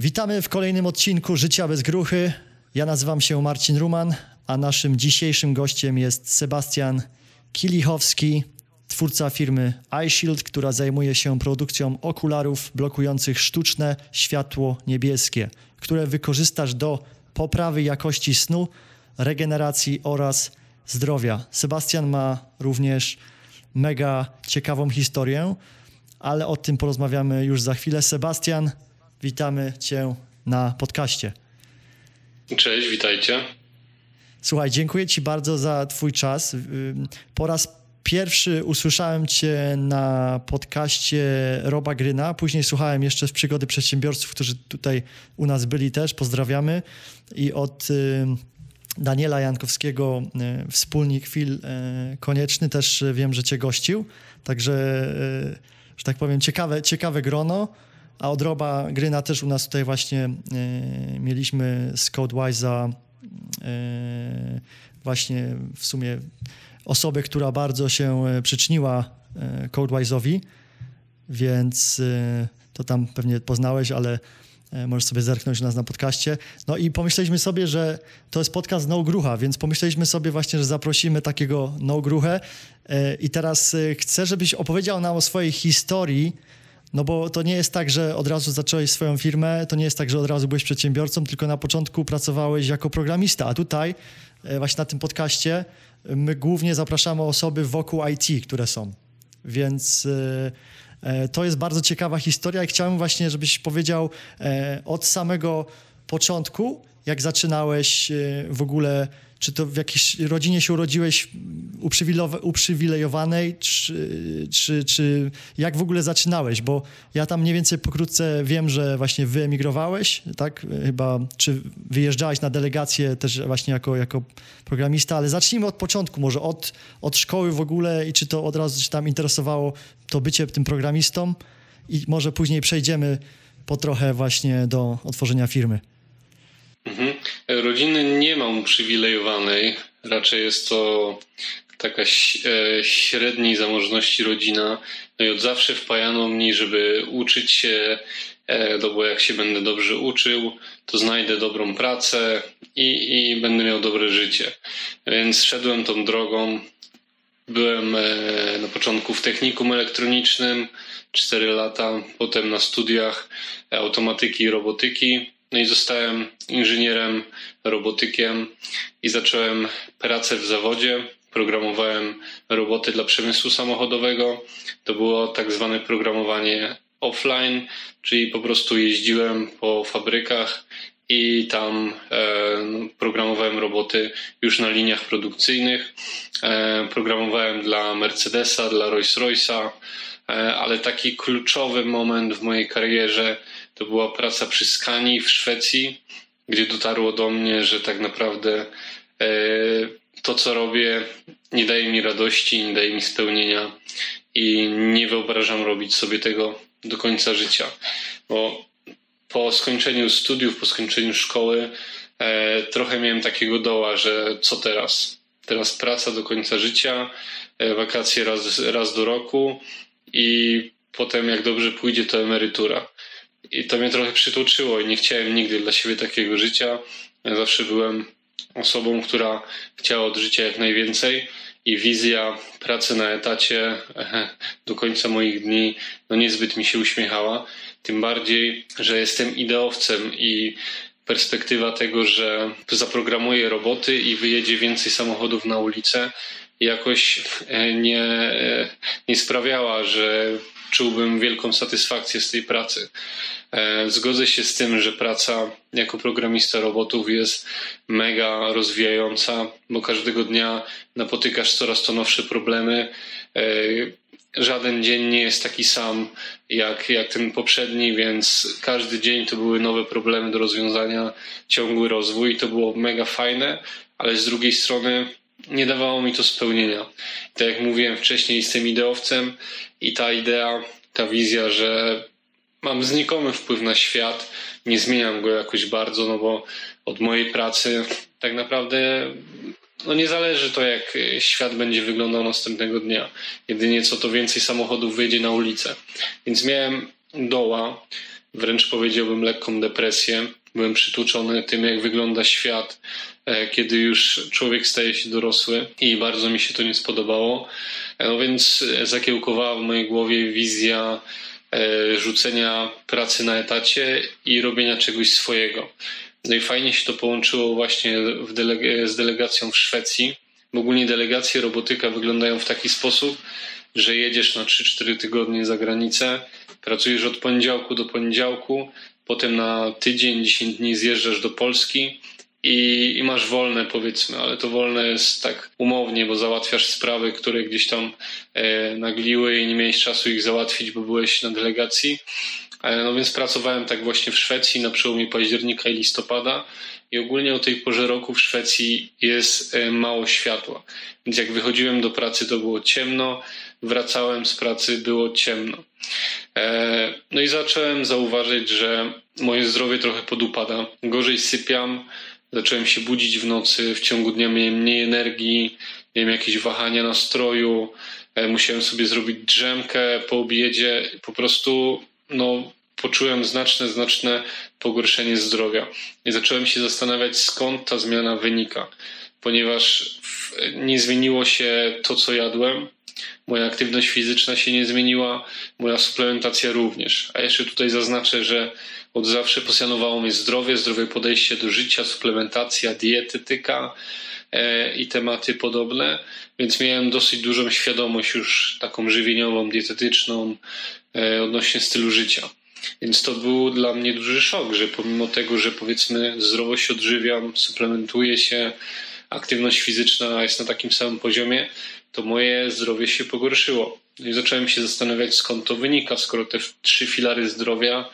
Witamy w kolejnym odcinku Życia bez gruchy. Ja nazywam się Marcin Ruman, a naszym dzisiejszym gościem jest Sebastian Kilichowski, twórca firmy iShield, która zajmuje się produkcją okularów blokujących sztuczne światło niebieskie, które wykorzystasz do poprawy jakości snu, regeneracji oraz zdrowia. Sebastian ma również mega ciekawą historię, ale o tym porozmawiamy już za chwilę. Sebastian, witamy Cię na podcaście. Cześć, witajcie. Słuchaj, dziękuję Ci bardzo za Twój czas. Po raz pierwszy usłyszałem Cię na podcaście Roba Gryna, później słuchałem jeszcze z przygody przedsiębiorców, którzy tutaj u nas byli też, pozdrawiamy. I od Daniela Jankowskiego, wspólnik Phil Konieczny, też wiem, że Cię gościł. Także, że tak powiem, ciekawe, ciekawe grono. A od Roba Gryna też u nas tutaj właśnie mieliśmy z CodeWise'a właśnie w sumie osobę, która bardzo się e, przyczyniła e, CodeWise'owi, więc e, to tam pewnie poznałeś, ale możesz sobie zerknąć nas na podcaście. No i pomyśleliśmy sobie, że to jest podcast No Grucha, więc pomyśleliśmy sobie właśnie, że zaprosimy takiego No Gruchę i teraz chcę, żebyś opowiedział nam o swojej historii, no bo to nie jest tak, że od razu zacząłeś swoją firmę, to nie jest tak, że od razu byłeś przedsiębiorcą, tylko na początku pracowałeś jako programista, a tutaj właśnie na tym podcaście my głównie zapraszamy osoby wokół IT, które są. Więc e, e, to jest bardzo ciekawa historia i chciałem właśnie, żebyś powiedział e, od samego początku, jak zaczynałeś w ogóle czy to w jakiejś rodzinie się urodziłeś uprzywilejowanej, czy, czy, czy jak w ogóle zaczynałeś? Bo ja tam mniej więcej pokrótce wiem, że właśnie wyemigrowałeś, tak? Chyba, czy wyjeżdżałeś na delegację też właśnie jako, jako programista, ale zacznijmy od początku, może od, od szkoły w ogóle i czy to od razu ci tam interesowało to bycie tym programistą i może później przejdziemy po trochę właśnie do otworzenia firmy. Mhm. Rodziny nie mam uprzywilejowanej. Raczej jest to taka e, średniej zamożności rodzina. No i od zawsze wpajano mnie, żeby uczyć się, e, no bo jak się będę dobrze uczył, to znajdę dobrą pracę i, i będę miał dobre życie. Więc szedłem tą drogą. Byłem e, na początku w technikum elektronicznym 4 lata, potem na studiach automatyki i robotyki no i zostałem inżynierem, robotykiem i zacząłem pracę w zawodzie. Programowałem roboty dla przemysłu samochodowego. To było tak zwane programowanie offline, czyli po prostu jeździłem po fabrykach i tam e, no, programowałem roboty już na liniach produkcyjnych. E, programowałem dla Mercedesa, dla Rolls-Royce'a, e, ale taki kluczowy moment w mojej karierze to była praca przy Skanii w Szwecji, gdzie dotarło do mnie, że tak naprawdę e, to, co robię, nie daje mi radości, nie daje mi spełnienia i nie wyobrażam robić sobie tego do końca życia. Bo po skończeniu studiów, po skończeniu szkoły, e, trochę miałem takiego doła, że co teraz? Teraz praca do końca życia, e, wakacje raz, raz do roku i potem, jak dobrze pójdzie, to emerytura. I to mnie trochę przytłoczyło i nie chciałem nigdy dla siebie takiego życia. Ja zawsze byłem osobą, która chciała od życia jak najwięcej i wizja pracy na etacie do końca moich dni no niezbyt mi się uśmiechała. Tym bardziej, że jestem ideowcem i perspektywa tego, że zaprogramuję roboty i wyjedzie więcej samochodów na ulicę, jakoś e, nie, e, nie sprawiała, że czułbym wielką satysfakcję z tej pracy. E, zgodzę się z tym, że praca jako programista robotów jest mega rozwijająca, bo każdego dnia napotykasz coraz to nowsze problemy. E, żaden dzień nie jest taki sam jak, jak ten poprzedni, więc każdy dzień to były nowe problemy do rozwiązania, ciągły rozwój. To było mega fajne, ale z drugiej strony nie dawało mi to spełnienia. Tak jak mówiłem wcześniej, jestem ideowcem i ta idea, ta wizja, że mam znikomy wpływ na świat, nie zmieniam go jakoś bardzo, no bo od mojej pracy tak naprawdę no nie zależy to, jak świat będzie wyglądał następnego dnia. Jedynie co to więcej samochodów wyjdzie na ulicę. Więc miałem doła, wręcz powiedziałbym lekką depresję. Byłem przytłoczony tym, jak wygląda świat, kiedy już człowiek staje się dorosły i bardzo mi się to nie spodobało. E, no więc zakiełkowała w mojej głowie wizja e, rzucenia pracy na etacie i robienia czegoś swojego. No i fajnie się to połączyło właśnie z delegacją w Szwecji. Ogólnie delegacje robotyka wyglądają w taki sposób, że jedziesz na 3-4 tygodnie za granicę, pracujesz od poniedziałku do poniedziałku, potem na tydzień, 10 dni zjeżdżasz do Polski i, i, masz wolne, powiedzmy, ale to wolne jest tak umownie, bo załatwiasz sprawy, które gdzieś tam e, nagliły i nie miałeś czasu ich załatwić, bo byłeś na delegacji. E, no więc pracowałem tak właśnie w Szwecji na przełomie października i listopada i ogólnie o tej porze roku w Szwecji jest e, mało światła. Więc jak wychodziłem do pracy, to było ciemno, wracałem z pracy, było ciemno. E, no i zacząłem zauważyć, że moje zdrowie trochę podupada. Gorzej sypiam, zacząłem się budzić w nocy, w ciągu dnia miałem mniej energii, miałem jakieś wahania nastroju, musiałem sobie zrobić drzemkę po obiedzie, po prostu no, poczułem znaczne, znaczne pogorszenie zdrowia. I zacząłem się zastanawiać, skąd ta zmiana wynika, ponieważ nie zmieniło się to, co jadłem, moja aktywność fizyczna się nie zmieniła, moja suplementacja również. A jeszcze tutaj zaznaczę, że od zawsze posjanowało mnie zdrowie, zdrowe podejście do życia, suplementacja, dietetyka e, i tematy podobne, więc miałem dosyć dużą świadomość już taką żywieniową, dietetyczną e, odnośnie stylu życia. Więc to był dla mnie duży szok, że pomimo tego, że powiedzmy zdrowo się odżywiam, suplementuję się, aktywność fizyczna jest na takim samym poziomie, to moje zdrowie się pogorszyło. I zacząłem się zastanawiać, skąd to wynika, skoro te trzy filary zdrowia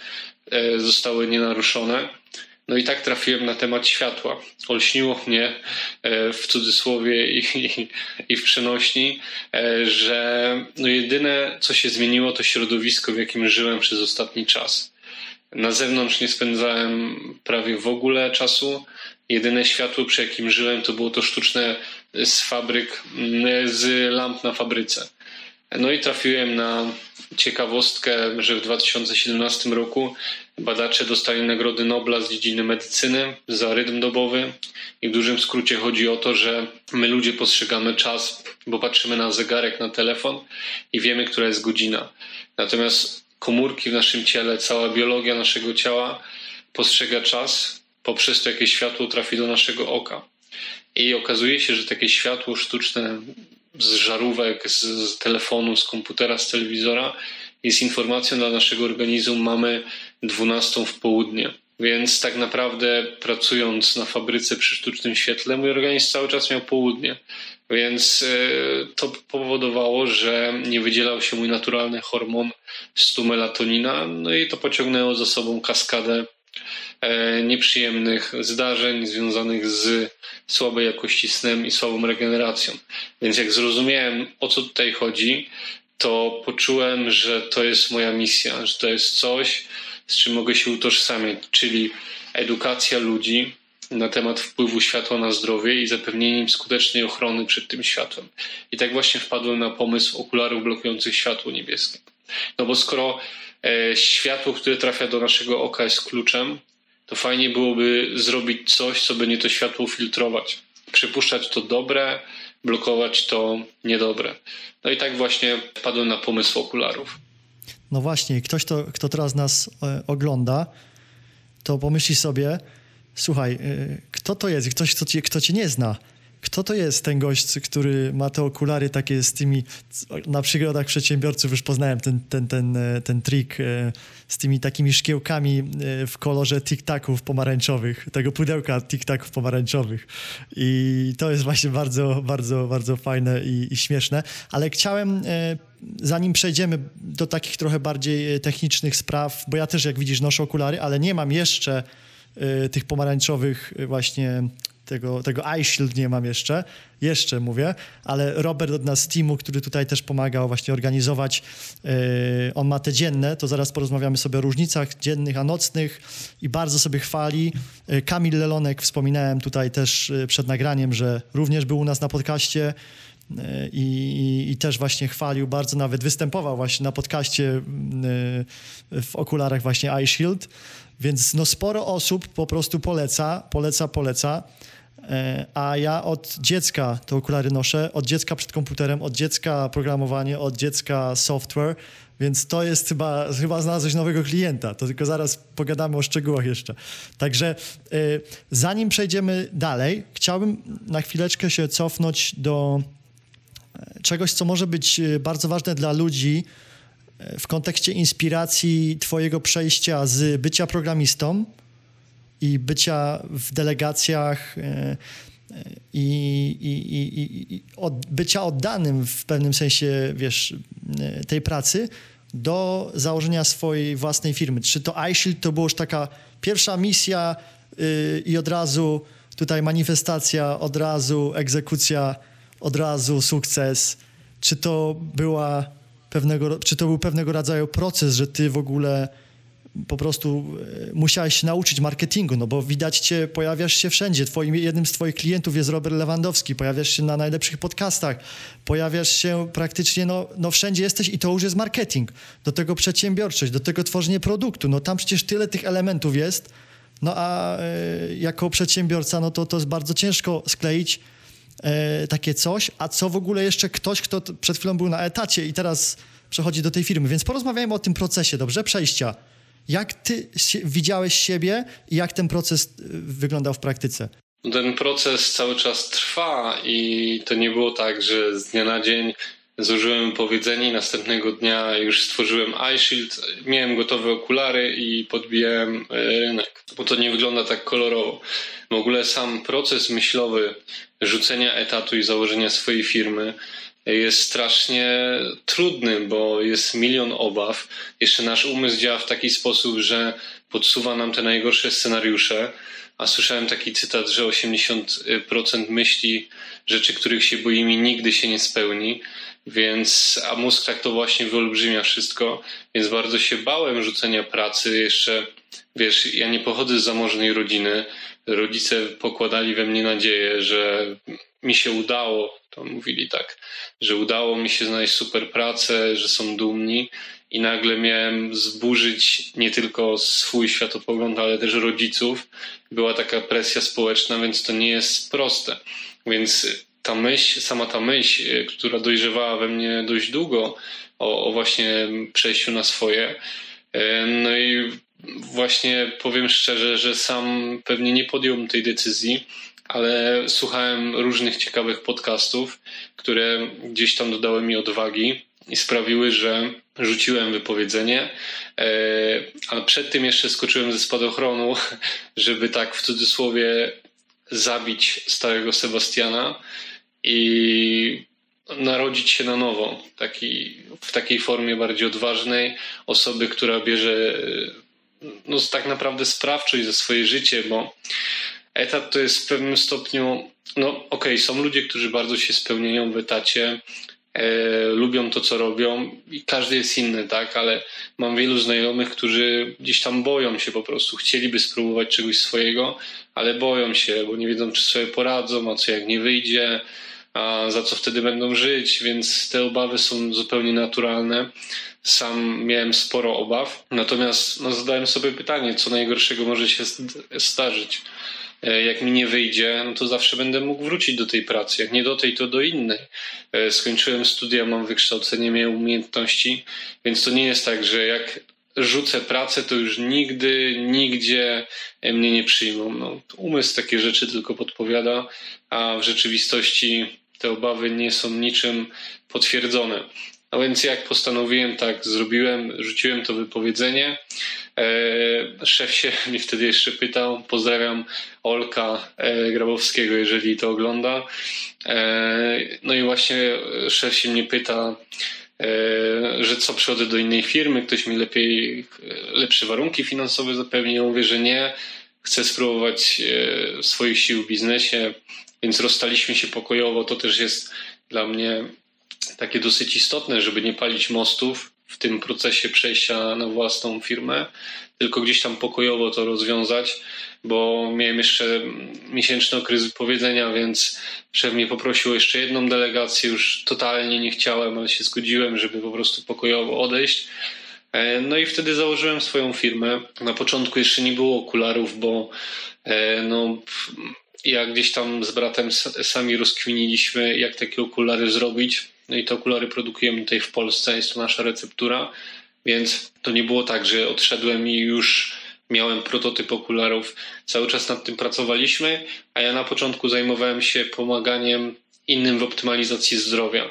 zostały nienaruszone no i tak trafiłem na temat światła. Olśniło mnie e, w cudzysłowie i, i, i, w przenośni, e, że no jedyne, co się zmieniło, to środowisko, w jakim żyłem przez ostatni czas. Na zewnątrz nie spędzałem prawie w ogóle czasu. Jedyne światło, przy jakim żyłem, to było to sztuczne z fabryk, z lamp na fabryce. No i trafiłem na ciekawostkę, że w 2017 roku badacze dostali Nagrody Nobla z dziedziny medycyny za rytm dobowy. I w dużym skrócie chodzi o to, że my ludzie postrzegamy czas, bo patrzymy na zegarek, na telefon i wiemy, która jest godzina. Natomiast komórki w naszym ciele, cała biologia naszego ciała postrzega czas poprzez to, jakie światło trafi do naszego oka. I okazuje się, że takie światło sztuczne z żarówek, z, z telefonu, z komputera, z telewizora jest informacją dla naszego organizmu, mamy 12 w południe. Więc tak naprawdę pracując na fabryce przy sztucznym świetle, mój organizm cały czas miał południe. Więc e, to powodowało, że nie wydzielał się mój naturalny hormon stu melatonina, no i to pociągnęło za sobą kaskadę nieprzyjemnych zdarzeń związanych z słabej jakości snem i słabą regeneracją. Więc jak zrozumiałem, o co tutaj chodzi, to poczułem, że to jest moja misja, że to jest coś, z czym mogę się utożsamiać, czyli edukacja ludzi na temat wpływu światła na zdrowie i zapewnienie im skutecznej ochrony przed tym światłem. I tak właśnie wpadłem na pomysł okularów blokujących światło niebieskie. No bo skoro e, światło, które trafia do naszego oka jest kluczem, to fajnie byłoby zrobić coś, co będzie to światło filtrować. Przypuszczać to dobre, blokować to niedobre. No i tak właśnie wpadłem na pomysł okularów. No właśnie, ktoś, to, kto teraz nas e, ogląda, to pomyśli sobie, słuchaj, e, kto to jest? Ktoś, kto cię, kto cię nie zna kto to jest ten gość, który ma te okulary takie z tymi, na przygodach przedsiębiorców już poznałem ten, ten, ten, e, ten trik e, z tymi takimi szkiełkami e, w kolorze tik-taków pomarańczowych, tego pudełka tik-taków pomarańczowych. I to jest właśnie bardzo, bardzo, bardzo fajne i, i śmieszne. Ale chciałem, zanim przejdziemy do takich trochę bardziej technicznych spraw, bo ja też, jak widzisz, noszę okulary, ale nie mam jeszcze tych pomarańczowych właśnie tego, tego iShield nie mam jeszcze, jeszcze mówię, ale Robert od nas z teamu, który tutaj też pomagał właśnie organizować, yy, on ma te dzienne, to zaraz porozmawiamy sobie o różnicach dziennych, a nocnych i bardzo sobie chwali. Yy, Kamil Lelonek, wspominałem tutaj też yy, przed nagraniem, że również był u nas na podcaście, i, i, też właśnie chwalił bardzo, nawet występował właśnie na podcaście w okularach właśnie Eye Shield, więc no sporo osób po prostu poleca, poleca, poleca. E, a ja od dziecka te okulary noszę, od dziecka przed komputerem, od dziecka programowanie, od dziecka software, więc to jest chyba, chyba znalazłeś nowego klienta, to tylko zaraz pogadamy o szczegółach jeszcze. Także y, zanim przejdziemy dalej, chciałbym na chwileczkę się cofnąć do e, czegoś, co może być bardzo ważne dla ludzi w kontekście inspiracji twojego przejścia z bycia programistą i bycia w delegacjach e, e, i, i, i, i od, bycia oddanym w pewnym sensie, wiesz, e, tej pracy do założenia swojej własnej firmy. Czy to iShield to była już taka pierwsza misja yy, i od razu tutaj manifestacja, od razu egzekucja, od razu sukces? Czy to była pewnego, czy to był pewnego rodzaju proces, że ty w ogóle po prostu e, musiałeś się nauczyć marketingu, no bo widać cię, pojawiasz się wszędzie. Twoim, jednym z twoich klientów jest Robert Lewandowski, pojawiasz się na najlepszych podcastach, pojawiasz się praktycznie, no, no wszędzie jesteś i to już jest marketing. Do tego przedsiębiorczość, do tego tworzenie produktu, no tam przecież tyle tych elementów jest, no a y, jako przedsiębiorca, no to to jest bardzo ciężko skleić y, takie coś, a co w ogóle jeszcze ktoś, kto przed chwilą był na etacie i teraz przechodzi do tej firmy. Więc porozmawiajmy o tym procesie, dobrze? Przejścia. Jak ty widziałeś siebie i jak ten proces y, wyglądał w praktyce? Ten proces cały czas trwa i to nie było tak, że z dnia na dzień zużyłem powiedzenie i następnego dnia już stworzyłem iShield, miałem gotowe okulary i podbijałem y, rynek, bo to nie wygląda tak kolorowo. W ogóle sam proces myślowy rzucenia etatu i założenia swojej firmy jest strasznie trudny, bo jest milion obaw. Jeszcze nasz umysł działa w taki sposób, że podsuwa nam te najgorsze scenariusze. A słyszałem taki cytat, że 80% myśli, rzeczy, których się boimy, nigdy się nie spełni. Więc, a mózg tak to właśnie wyolbrzymia wszystko. Więc bardzo się bałem rzucenia pracy. Jeszcze, wiesz, ja nie pochodzę z zamożnej rodziny. Rodzice pokładali we mnie nadzieję, że mi się udało, to mówili tak, że udało mi się znaleźć super pracę, że są dumni i nagle miałem zburzyć nie tylko swój światopogląd, ale też rodziców. Była taka presja społeczna, więc to nie jest proste. Więc ta myśl, sama ta myśl, która dojrzewała we mnie dość długo o, o właśnie przejściu na swoje, e, no i właśnie powiem szczerze, że sam pewnie nie podjąłem tej decyzji, ale słuchałem różnych ciekawych podcastów, które gdzieś tam dodały mi odwagi i sprawiły, że rzuciłem wypowiedzenie, e, ale przed tym jeszcze skoczyłem ze spadochronu, żeby tak w cudzysłowie zabić starego Sebastiana i narodzić się na nowo, taki, w takiej formie bardziej odważnej, osoby, która bierze no, tak naprawdę sprawczość za swoje życie, bo etat to jest w pewnym stopniu, no okej, okay, są ludzie, którzy bardzo się spełniają w etacie, e, lubią to, co robią i każdy jest inny, tak, ale mam wielu znajomych, którzy gdzieś tam boją się po prostu, chcieliby spróbować czegoś swojego, ale boją się, bo nie wiedzą, czy sobie poradzą, a co jak nie wyjdzie, a za co wtedy będą żyć, więc te obawy są zupełnie naturalne. Sam miałem sporo obaw, natomiast no, zadałem sobie pytanie, co najgorszego może się zdarzyć. E, jak mi nie wyjdzie, no to zawsze będę mógł wrócić do tej pracy. Jak nie do tej, to do innej. E, skończyłem studia, mam wykształcenie, miałem umiejętności, więc to nie jest tak, że jak rzucę pracę, to już nigdy, nigdzie mnie nie przyjmą. No, umysł takie rzeczy tylko podpowiada, a w rzeczywistości te obawy nie są niczym potwierdzone. No więc jak postanowiłem, tak zrobiłem, rzuciłem to wypowiedzenie. E, szef się mnie wtedy jeszcze pytał, pozdrawiam Olka e, Grabowskiego, jeżeli to ogląda. E, no i właśnie szef się mnie pyta, że co przychodzę do innej firmy, ktoś mi lepiej, lepsze warunki finansowe zapewni. Ja mówię, że nie, chcę spróbować swoich sił w biznesie, więc rozstaliśmy się pokojowo. To też jest dla mnie takie dosyć istotne, żeby nie palić mostów, w tym procesie przejścia na własną firmę, tylko gdzieś tam pokojowo to rozwiązać, bo miałem jeszcze miesięczny okres wypowiedzenia, więc szef mnie poprosił o jeszcze jedną delegację. Już totalnie nie chciałem, ale się zgodziłem, żeby po prostu pokojowo odejść. E, no i wtedy założyłem swoją firmę. Na początku jeszcze nie było okularów, bo e, no, jak gdzieś tam z bratem sami rozkwiniliśmy, jak takie okulary zrobić. No i te okulary produkujemy tutaj w Polsce, jest to nasza receptura, więc to nie było tak, że odszedłem i już miałem prototyp okularów. Cały czas nad tym pracowaliśmy, a ja na początku zajmowałem się pomaganiem innym w optymalizacji zdrowia.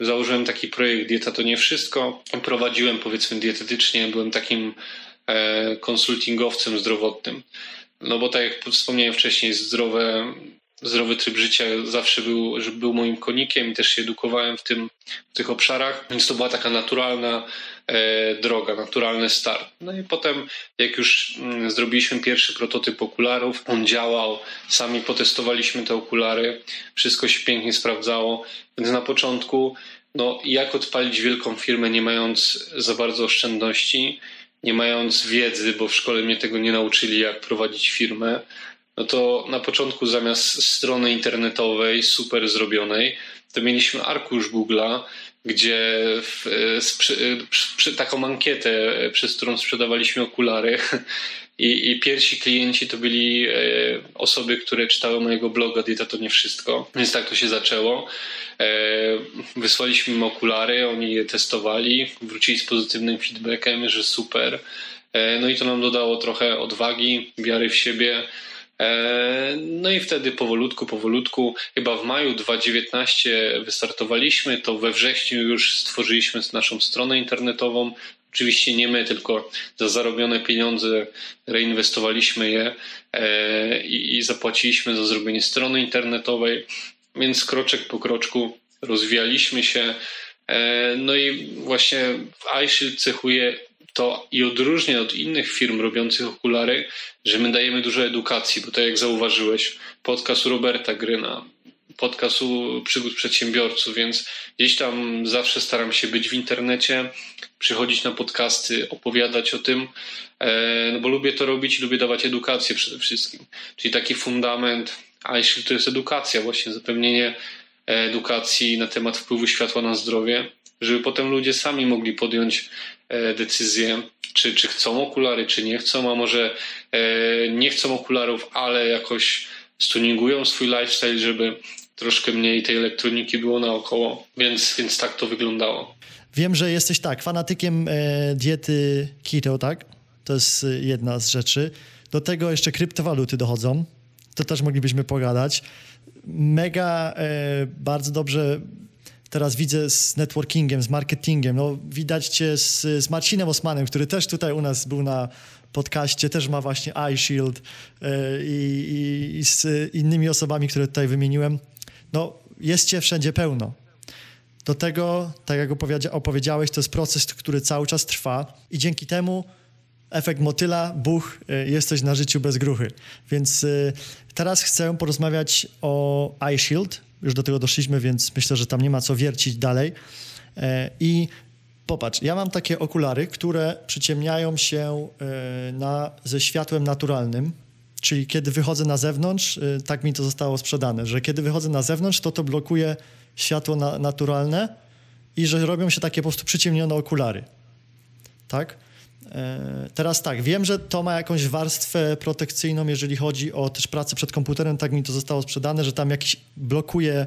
Założyłem taki projekt Dieta to nie wszystko. Prowadziłem powiedzmy dietetycznie, byłem takim e, konsultingowcem zdrowotnym. No bo tak jak wspomniałem wcześniej, zdrowe, zdrowy tryb życia zawsze był, był moim konikiem i też się edukowałem w, tym, w tych obszarach, więc to była taka naturalna e, droga, naturalny start. No i potem, jak już mm, zrobiliśmy pierwszy prototyp okularów, on działał, sami potestowaliśmy te okulary, wszystko się pięknie sprawdzało, więc na początku, no jak odpalić wielką firmę, nie mając za bardzo oszczędności, nie mając wiedzy, bo w szkole mnie tego nie nauczyli, jak prowadzić firmę, no to na początku zamiast strony internetowej super zrobionej, to mieliśmy arkusz Google'a, gdzie w, przy, przy, taką ankietę, przez którą sprzedawaliśmy okulary, i, I, pierwsi klienci to byli e, osoby, które czytały mojego bloga Dieta to nie wszystko, więc tak to się zaczęło. E, wysłaliśmy im okulary, oni je testowali, wrócili z pozytywnym feedbackiem, że super. E, no i to nam dodało trochę odwagi, wiary w siebie. No i wtedy powolutku, powolutku, chyba w maju 2019 wystartowaliśmy, to we wrześniu już stworzyliśmy naszą stronę internetową, Oczywiście nie my, tylko za zarobione pieniądze reinwestowaliśmy je e, i zapłaciliśmy za zrobienie strony internetowej, więc kroczek po kroczku rozwijaliśmy się. E, no i właśnie iShield cechuje to i odróżnia od innych firm robiących okulary, że my dajemy dużo edukacji, bo tak jak zauważyłeś, podcast Roberta Gryna, podcast przygód przedsiębiorców, więc gdzieś tam zawsze staram się być w internecie, przychodzić na podcasty, opowiadać o tym, e, no bo lubię to robić i lubię dawać edukację przede wszystkim. Czyli taki fundament, a jeśli to jest edukacja, właśnie zapewnienie edukacji na temat wpływu światła na zdrowie, żeby potem ludzie sami mogli podjąć decyzję, czy, czy chcą okulary, czy nie chcą, a może e, nie chcą okularów, ale jakoś stuningują swój lifestyle, żeby troszkę mniej tej elektroniki było naokoło, więc, więc tak to wyglądało. Wiem, że jesteś tak, fanatykiem e, diety keto, tak? To jest e, jedna z rzeczy. Do tego jeszcze kryptowaluty dochodzą. To też moglibyśmy pogadać. Mega e, bardzo dobrze teraz widzę z networkingiem, z marketingiem. No, widać cię z, z Marcinem Osmanem, który też tutaj u nas był na podcaście, też ma właśnie iShield e, i, i, z innymi osobami, które tutaj wymieniłem. No, jest cię wszędzie pełno. Do tego, tak jak opowiedziałeś, to jest proces, który cały czas trwa i dzięki temu efekt motyla, buch, y, jesteś na życiu bez gruchy. Więc y, teraz chcę porozmawiać o iShield. Już do tego doszliśmy, więc myślę, że tam nie ma co wiercić dalej. E, I popatrz, ja mam takie okulary, które przyciemniają się y, na, ze światłem naturalnym, czyli kiedy wychodzę na zewnątrz, tak mi to zostało sprzedane, że kiedy wychodzę na zewnątrz, to to blokuje światło na, naturalne i że robią się takie po prostu przyciemnione okulary. Tak? E, teraz tak, wiem, że to ma jakąś warstwę protekcyjną, jeżeli chodzi o też pracę przed komputerem, tak mi to zostało sprzedane, że tam jakiś blokuje,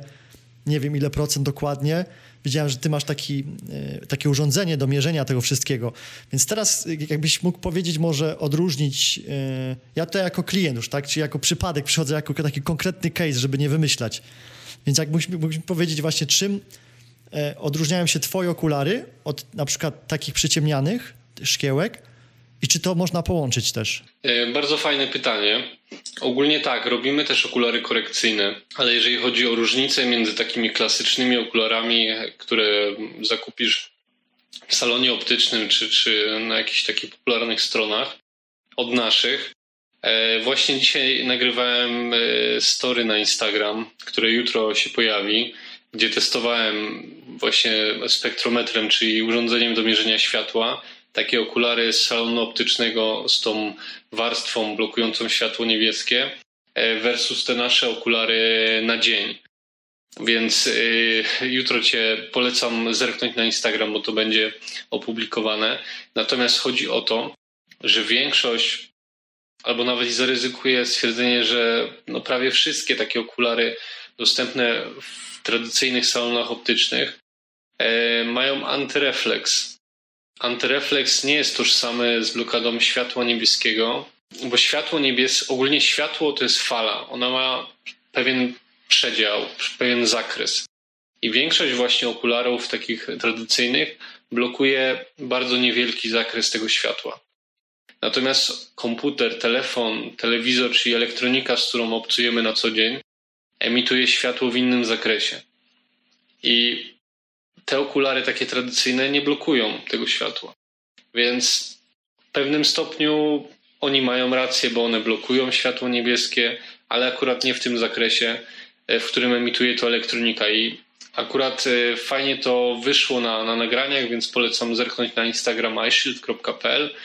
nie wiem ile procent dokładnie. Widziałem, że ty masz taki, e, takie urządzenie do mierzenia tego wszystkiego. Więc teraz jakbyś mógł powiedzieć, może odróżnić, e, ja to jako klient już, tak, czy jako przypadek przychodzę jako taki konkretny case, żeby nie wymyślać. Więc jak mógłbyś powiedzieć właśnie, czym e, odróżniają się twoje okulary od na przykład takich przyciemnianych szkiełek i czy to można połączyć też? E, bardzo fajne pytanie. Ogólnie tak, robimy też okulary korekcyjne, ale jeżeli chodzi o różnicę między takimi klasycznymi okularami, które zakupisz w salonie optycznym czy, czy na jakichś takich popularnych stronach od naszych, E, właśnie dzisiaj nagrywałem e, story na Instagram, które jutro się pojawi, gdzie testowałem właśnie spektrometrem, czyli urządzeniem do mierzenia światła. Takie okulary z salonu optycznego z tą warstwą blokującą światło niebieskie e, versus te nasze okulary na dzień. Więc y, jutro Cię polecam zerknąć na Instagram, bo to będzie opublikowane. Natomiast chodzi o to, że większość, albo nawet zaryzykuję stwierdzenie, że no prawie wszystkie takie okulary dostępne w tradycyjnych salonach optycznych e, mają antyrefleks. Antyrefleks nie jest tożsamy z blokadą światła niebieskiego, bo światło niebieskie, ogólnie światło to jest fala. Ona ma pewien przedział, pewien zakres. I większość właśnie okularów takich tradycyjnych blokuje bardzo niewielki zakres tego światła. Natomiast komputer, telefon, telewizor, czyli elektronika, z którą obcujemy na co dzień, emituje światło w innym zakresie. I te okulary takie tradycyjne nie blokują tego światła. Więc w pewnym stopniu oni mają rację, bo one blokują światło niebieskie, ale akurat nie w tym zakresie, e, w którym emituje to elektronika. I akurat e, fajnie to wyszło na, na nagraniach, więc polecam zerknąć na Instagram iShield.pl,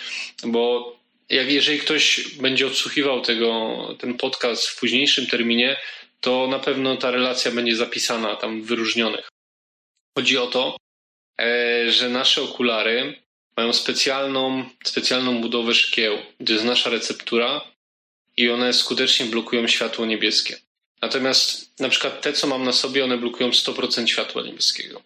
bo jak jeżeli ktoś będzie odsłuchiwał tego, ten podcast w późniejszym terminie, to na pewno ta relacja będzie zapisana tam w wyróżnionych. Chodzi o to, e, że nasze okulary mają specjalną, specjalną budowę szkieł. To jest nasza receptura i one skutecznie blokują światło niebieskie. Natomiast na przykład te, co mam na sobie, one blokują 100% światła niebieskiego.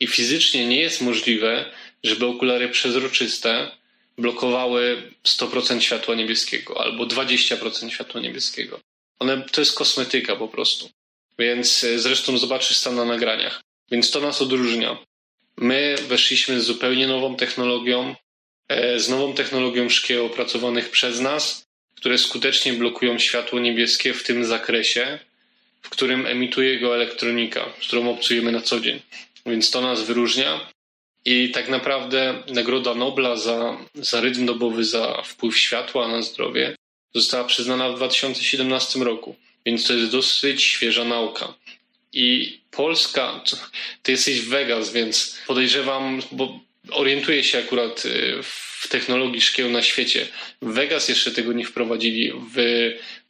I fizycznie nie jest możliwe, żeby okulary przezroczyste blokowały 100% światła niebieskiego albo 20% światła niebieskiego. One, to jest kosmetyka po prostu. Więc e, zresztą zobaczysz sam na nagraniach. Więc to nas odróżnia. My weszliśmy z zupełnie nową technologią, e, z nową technologią szkieł opracowanych przez nas, które skutecznie blokują światło niebieskie w tym zakresie, w którym emituje go elektronika, z którą obcujemy na co dzień. Więc to nas wyróżnia. I tak naprawdę Nagroda Nobla za, za rytm dobowy, za wpływ światła na zdrowie została przyznana w 2017 roku, więc to jest dosyć świeża nauka. I Polska, ty jesteś w Vegas, więc podejrzewam, bo orientuję się akurat y, w technologii szkieł na świecie. W Vegas jeszcze tego nie wprowadzili, w,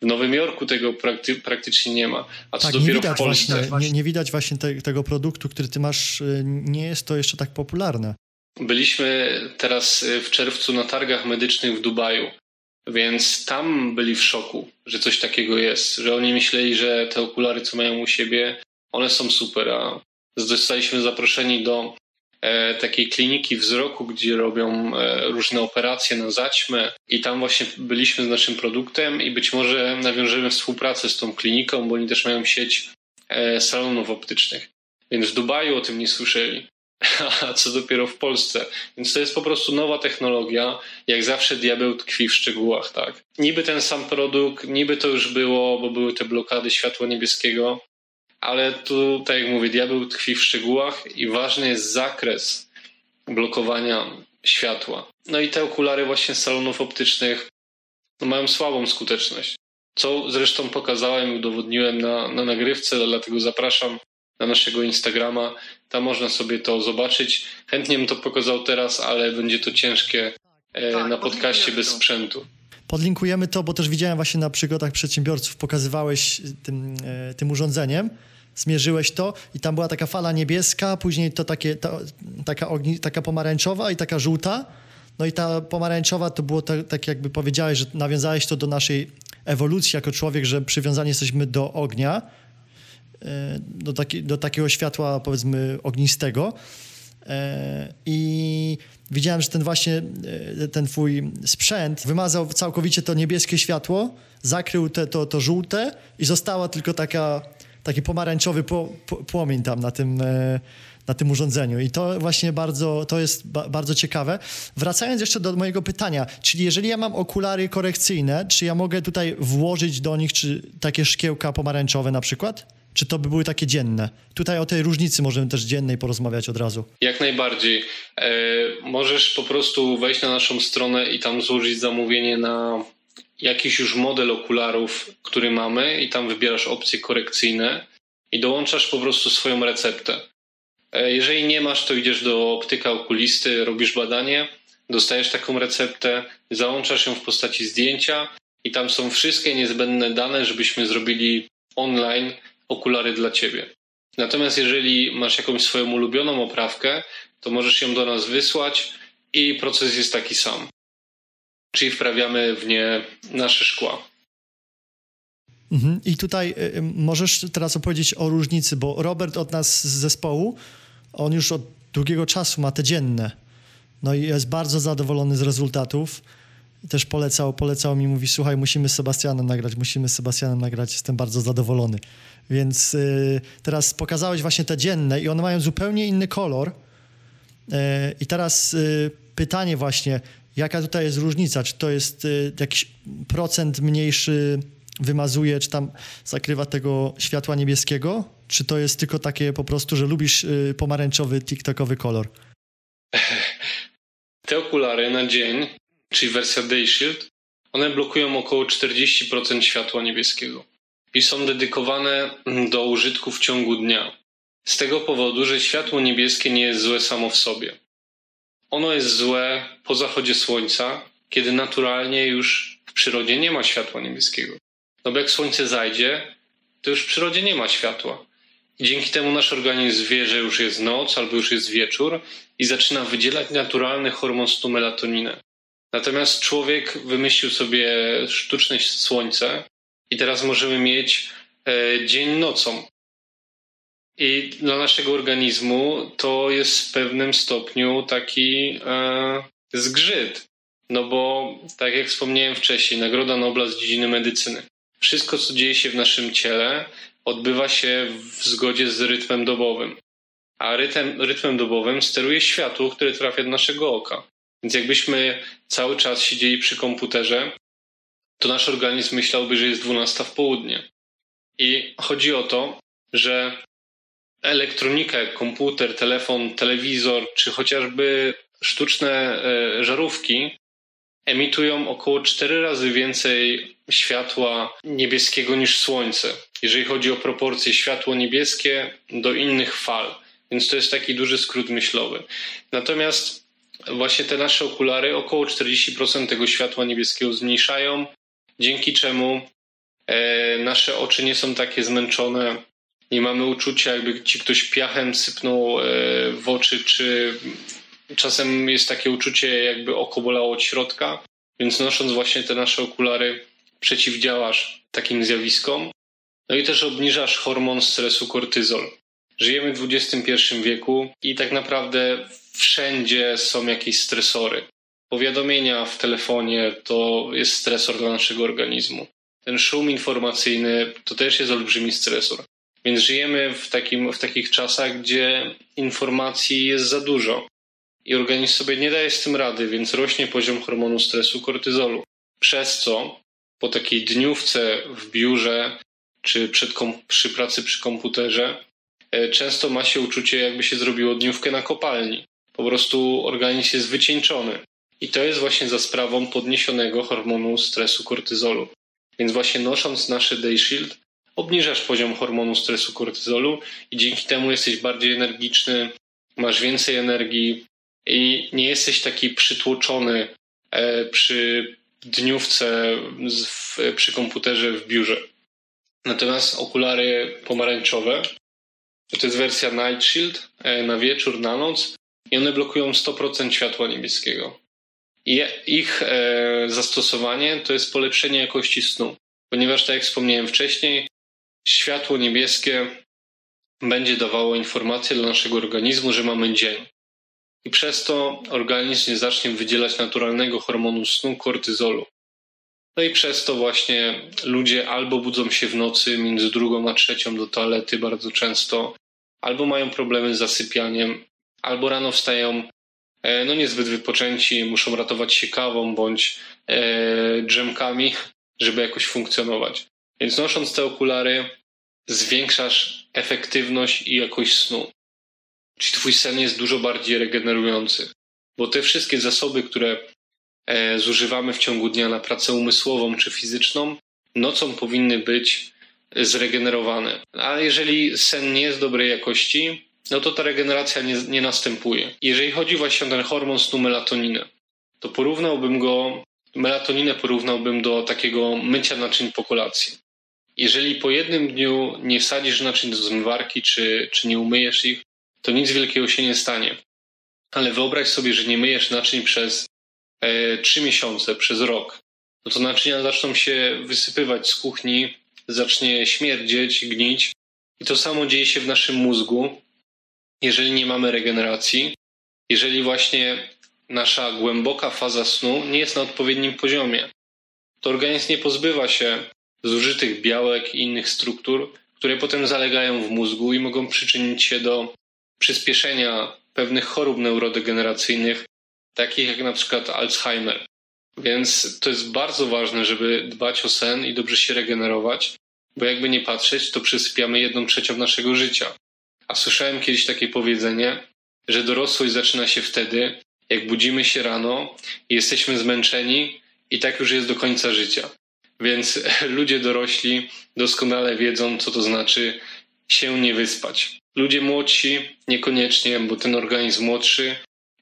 w Nowym Jorku tego prakty, praktycznie nie ma. A co tak, dopiero w Polsce. Właśnie, nie, nie widać właśnie te, tego produktu, który ty masz, y, nie jest to jeszcze tak popularne. Byliśmy teraz y, w czerwcu na targach medycznych w Dubaju. Więc tam byli w szoku, że coś takiego jest, że oni myśleli, że te okulary, co mają u siebie, one są super, a zostaliśmy zaproszeni do e, takiej kliniki wzroku, gdzie robią e, różne operacje na zaćmę i tam właśnie byliśmy z naszym produktem i być może nawiążemy współpracę z tą kliniką, bo oni też mają sieć e, salonów optycznych. Więc w Dubaju o tym nie słyszeli. a co dopiero w Polsce. Więc to jest po prostu nowa technologia. Jak zawsze diabeł tkwi w szczegółach, tak. Niby ten sam produkt, niby to już było, bo były te blokady światła niebieskiego, ale tu, tak jak mówię, diabeł tkwi w szczegółach i ważny jest zakres blokowania światła. No i te okulary właśnie z salonów optycznych no, mają słabą skuteczność. Co zresztą pokazałem i udowodniłem na, na nagrywce, dlatego zapraszam na naszego Instagrama. Tam można sobie to zobaczyć. Chętnie bym to pokazał teraz, ale będzie to ciężkie e, tak, na podcaście bez to. sprzętu. Podlinkujemy to, bo też widziałem właśnie na przygodach przedsiębiorców, pokazywałeś tym, e, tym urządzeniem, zmierzyłeś to i tam była taka fala niebieska, później to takie, to, taka, ogni, taka pomarańczowa i taka żółta. No i ta pomarańczowa to było tak, tak jakby powiedziałeś, że nawiązałeś to do naszej ewolucji jako człowiek, że przywiązani jesteśmy do ognia, E, do, taki, do takiego światła powiedzmy ognistego. E, I widziałem, że ten właśnie e, ten twój sprzęt wymazał całkowicie to niebieskie światło, zakrył te, to, to żółte i została tylko taka, taki pomarańczowy płomień tam na tym, na tym urządzeniu. I to właśnie bardzo, to jest ba bardzo ciekawe. Wracając jeszcze do mojego pytania, czyli jeżeli ja mam okulary korekcyjne, czy ja mogę tutaj włożyć do nich czy takie szkiełka pomarańczowe na przykład? Czy to by były takie dzienne? Tutaj o tej różnicy możemy też dziennej porozmawiać od razu. Jak najbardziej. E, możesz po prostu wejść na naszą stronę i tam złożyć zamówienie na jakiś już model okularów, który mamy i tam wybierasz opcje korekcyjne i dołączasz po prostu swoją receptę. E, jeżeli nie masz, to idziesz do optyka okulisty, robisz badanie, dostajesz taką receptę, załączasz ją w postaci zdjęcia i tam są wszystkie niezbędne dane, żebyśmy zrobili online okulary dla ciebie. Natomiast jeżeli masz jakąś swoją ulubioną oprawkę, to możesz ją do nas wysłać i proces jest taki sam. Czyli wprawiamy w nie nasze szkła. Mhm. I tutaj y, y, możesz teraz opowiedzieć o różnicy, bo Robert od nas z zespołu, on już od długiego czasu ma te dzienne. No i jest bardzo zadowolony z rezultatów. Też polecał, polecał mi, mówi, słuchaj, musimy z Sebastianem nagrać, musimy z Sebastianem nagrać, jestem bardzo zadowolony. Więc y, teraz pokazałeś właśnie te dzienne i one mają zupełnie inny kolor. Y, I teraz y, pytanie właśnie, jaka tutaj jest różnica? Czy to jest y, jakiś procent mniejszy wymazuje, czy tam zakrywa tego światła niebieskiego? Czy to jest tylko takie po prostu, że lubisz y, pomarańczowy, tiktokowy kolor? Te okulary na dzień, czyli wersja Day Shield, one blokują około 40% światła niebieskiego i są dedykowane do użytku w ciągu dnia. Z tego powodu, że światło niebieskie nie jest złe samo w sobie. Ono jest złe po zachodzie słońca, kiedy naturalnie już w przyrodzie nie ma światła niebieskiego. No bo jak słońce zajdzie, to już w przyrodzie nie ma światła. I dzięki temu nasz organizm wie, że już jest noc albo już jest wieczór i zaczyna wydzielać naturalny hormon snu melatoninę. Natomiast człowiek wymyślił sobie sztuczne słońce i teraz możemy mieć e, dzień nocą. I dla naszego organizmu to jest w pewnym stopniu taki e, zgrzyt. No bo, tak jak wspomniałem wcześniej, Nagroda Nobla z dziedziny medycyny wszystko, co dzieje się w naszym ciele, odbywa się w zgodzie z rytmem dobowym. A rytm, rytmem dobowym steruje światło, które trafia do naszego oka. Więc jakbyśmy cały czas siedzieli przy komputerze, to nasz organizm myślałby, że jest 12 w południe. I chodzi o to, że elektronika, jak komputer, telefon, telewizor, czy chociażby sztuczne e, żarówki, emitują około 4 razy więcej światła niebieskiego niż Słońce, jeżeli chodzi o proporcje światło niebieskie do innych fal. Więc to jest taki duży skrót myślowy. Natomiast właśnie te nasze okulary około 40% tego światła niebieskiego zmniejszają, dzięki czemu e, nasze oczy nie są takie zmęczone. Nie mamy uczucia, jakby ci ktoś piachem sypnął e, w oczy, czy czasem jest takie uczucie, jakby oko bolało od środka. Więc nosząc właśnie te nasze okulary, przeciwdziałasz takim zjawiskom. No i też obniżasz hormon stresu kortyzol. Żyjemy w XXI wieku i tak naprawdę wszędzie są jakieś stresory. Powiadomienia w telefonie to jest stresor dla naszego organizmu. Ten szum informacyjny to też jest olbrzymi stresor. Więc żyjemy w, takim, w takich czasach, gdzie informacji jest za dużo i organizm sobie nie daje z tym rady, więc rośnie poziom hormonu stresu kortyzolu. Przez co po takiej dniówce w biurze czy przed przy pracy przy komputerze e, często ma się uczucie, jakby się zrobiło dniówkę na kopalni. Po prostu organizm jest wycieńczony. I to jest właśnie za sprawą podniesionego hormonu stresu kortyzolu. Więc właśnie nosząc nasze Day Shield, obniżasz poziom hormonu stresu kortyzolu i dzięki temu jesteś bardziej energiczny, masz więcej energii i nie jesteś taki przytłoczony e, przy dniówce przy komputerze w biurze. Natomiast okulary pomarańczowe to jest wersja Night Shield e, na wieczór, na noc i one blokują 100% światła niebieskiego. Ich e, zastosowanie to jest polepszenie jakości snu, ponieważ tak jak wspomniałem wcześniej, światło niebieskie będzie dawało informację dla naszego organizmu, że mamy dzień i przez to organizm nie zacznie wydzielać naturalnego hormonu snu kortyzolu. No i przez to właśnie ludzie albo budzą się w nocy między drugą a trzecią do toalety bardzo często, albo mają problemy z zasypianiem, albo rano wstają e, no niezbyt wypoczęci, muszą ratować się kawą bądź e, drzemkami, żeby jakoś funkcjonować. Więc nosząc te okulary zwiększasz efektywność i jakość snu. Czyli twój sen jest dużo bardziej regenerujący. Bo te wszystkie zasoby, które e, zużywamy w ciągu dnia na pracę umysłową czy fizyczną, nocą powinny być zregenerowane. A jeżeli sen nie jest dobrej jakości, no to ta regeneracja nie, nie następuje. Jeżeli chodzi właśnie o ten hormon snu melatoninę, to porównałbym go, melatoninę porównałbym do takiego mycia naczyń po kolacji. Jeżeli po jednym dniu nie wsadzisz naczyń do zmywarki, czy, czy nie umyjesz ich, to nic wielkiego się nie stanie. Ale wyobraź sobie, że nie myjesz naczyń przez e, 3 miesiące, przez rok. No to naczynia zaczną się wysypywać z kuchni, zacznie śmierdzieć, gnić. I to samo dzieje się w naszym mózgu, jeżeli nie mamy regeneracji, jeżeli właśnie nasza głęboka faza snu nie jest na odpowiednim poziomie. To organizm nie pozbywa się zużytych białek i innych struktur, które potem zalegają w mózgu i mogą przyczynić się do przyspieszenia pewnych chorób neurodegeneracyjnych, takich jak na przykład Alzheimer. Więc to jest bardzo ważne, żeby dbać o sen i dobrze się regenerować, bo jakby nie patrzeć, to przysypiamy jedną trzecią naszego życia. A słyszałem kiedyś takie powiedzenie, że dorosłość zaczyna się wtedy, jak budzimy się rano i jesteśmy zmęczeni i tak już jest do końca życia. Więc ludzie dorośli doskonale wiedzą, co to znaczy się nie wyspać. Ludzie młodsi niekoniecznie, bo ten organizm młodszy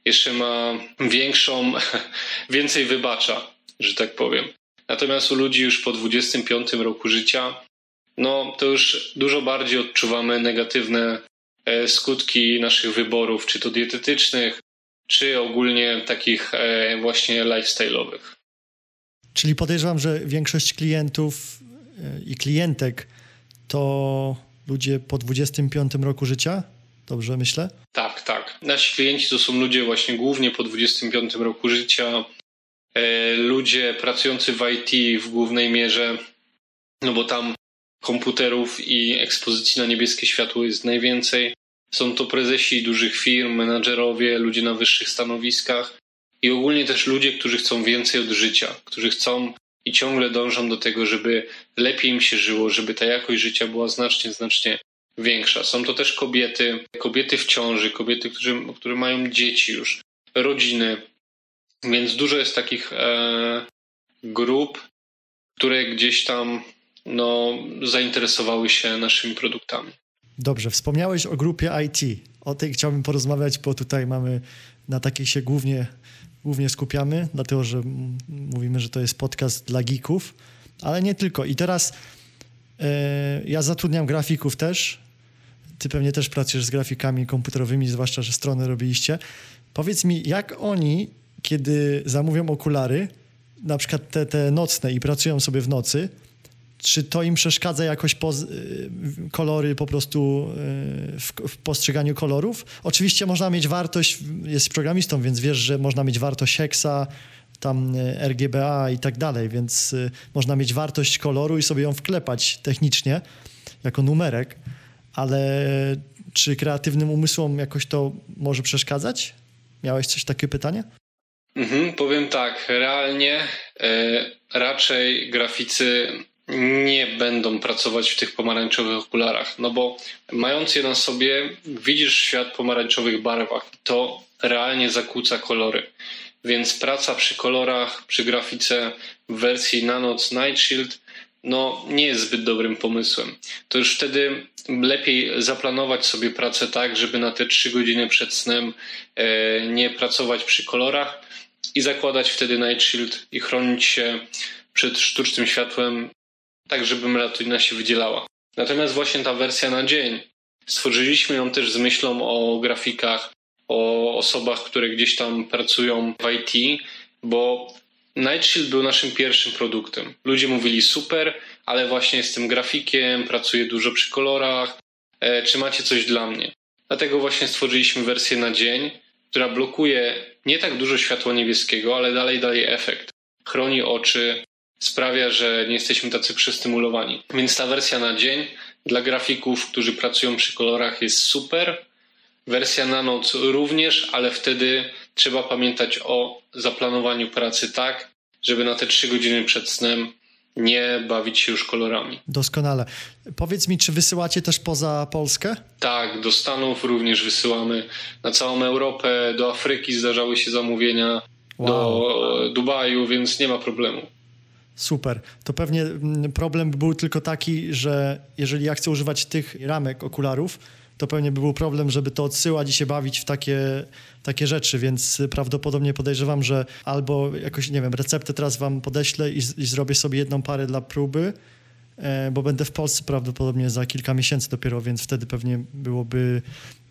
jeszcze ma większą, więcej wybacza, że tak powiem. Natomiast u ludzi już po 25 roku życia, no to już dużo bardziej odczuwamy negatywne e, skutki naszych wyborów, czy to dietetycznych, czy ogólnie takich e, właśnie lifestyle'owych. Czyli podejrzewam, że większość klientów e, i klientek to ludzie po 25 roku życia? Dobrze myślę? Tak, tak. Nasi klienci to są ludzie właśnie głównie po 25 roku życia, e, ludzie pracujący w IT w głównej mierze, no bo tam komputerów i ekspozycji na niebieskie światło jest najwięcej. Są to prezesi dużych firm, menadżerowie, ludzie na wyższych stanowiskach i ogólnie też ludzie, którzy chcą więcej od życia, którzy chcą i ciągle dążą do tego, żeby lepiej im się żyło, żeby ta jakość życia była znacznie, znacznie większa. Są to też kobiety, kobiety w ciąży, kobiety, którzy, które mają dzieci już, rodziny. Więc dużo jest takich e, grup, które gdzieś tam no, zainteresowały się naszymi produktami. Dobrze, wspomniałeś o grupie IT. O tej chciałbym porozmawiać, bo tutaj mamy na takiej się głównie, głównie skupiamy, dlatego że mówimy, że to jest podcast dla geeków, ale nie tylko. I teraz e, ja zatrudniam grafików też. Ty pewnie też pracujesz z grafikami komputerowymi, zwłaszcza, że strony robiliście. Powiedz mi, jak oni, kiedy zamówią okulary, na przykład te, te nocne i pracują sobie w nocy, czy to im przeszkadza jakoś poz, y, kolory po prostu y, w, w, postrzeganiu kolorów? Oczywiście można mieć wartość, jest programistą, więc wiesz, że można mieć wartość heksa, tam y, RGBA i tak dalej, więc można mieć wartość koloru i sobie ją wklepać technicznie jako numerek, ale czy kreatywnym umysłom jakoś to może przeszkadzać? Miałeś coś takie pytanie? Mhm, powiem tak, realnie e, raczej graficy nie będą pracować w tych pomarańczowych okularach, no bo mając je na sobie, widzisz świat pomarańczowych barwach. To realnie zakłóca kolory. Więc praca przy kolorach, przy grafice w wersji Nanoc Night Shield no, nie jest zbyt dobrym pomysłem. To już wtedy lepiej zaplanować sobie pracę tak, żeby na te trzy godziny przed snem e, nie pracować przy kolorach i zakładać wtedy Night Shield i chronić się przed sztucznym światłem tak żeby melatonina się wydzielała. Natomiast właśnie ta wersja na dzień, stworzyliśmy ją też z myślą o grafikach, o osobach, które gdzieś tam pracują w IT, bo Night Shield był naszym pierwszym produktem. Ludzie mówili super, ale właśnie jestem grafikiem, pracuję dużo przy kolorach, e, czy macie coś dla mnie? Dlatego właśnie stworzyliśmy wersję na dzień, która blokuje nie tak dużo światła niebieskiego, ale dalej daje efekt. Chroni oczy, sprawia, że nie jesteśmy tacy przestymulowani. Więc ta wersja na dzień dla grafików, którzy pracują przy kolorach jest super. Wersja na noc również, ale wtedy trzeba pamiętać o zaplanowaniu pracy tak, żeby na te trzy godziny przed snem nie bawić się już kolorami. Doskonale. Powiedz mi, czy wysyłacie też poza Polskę? Tak, do Stanów również wysyłamy. Na całą Europę, do Afryki zdarzały się zamówienia, wow. do Dubaju, więc nie ma problemu. Super. To pewnie mm, problem był tylko taki, że jeżeli ja chcę używać tych ramek okularów, to pewnie by był problem, żeby to odsyłać i się bawić w takie, takie rzeczy, więc prawdopodobnie podejrzewam, że albo jakoś, nie wiem, receptę teraz wam podeślę i, i zrobię sobie jedną parę dla próby, e, bo będę w Polsce prawdopodobnie za kilka miesięcy dopiero, więc wtedy pewnie byłoby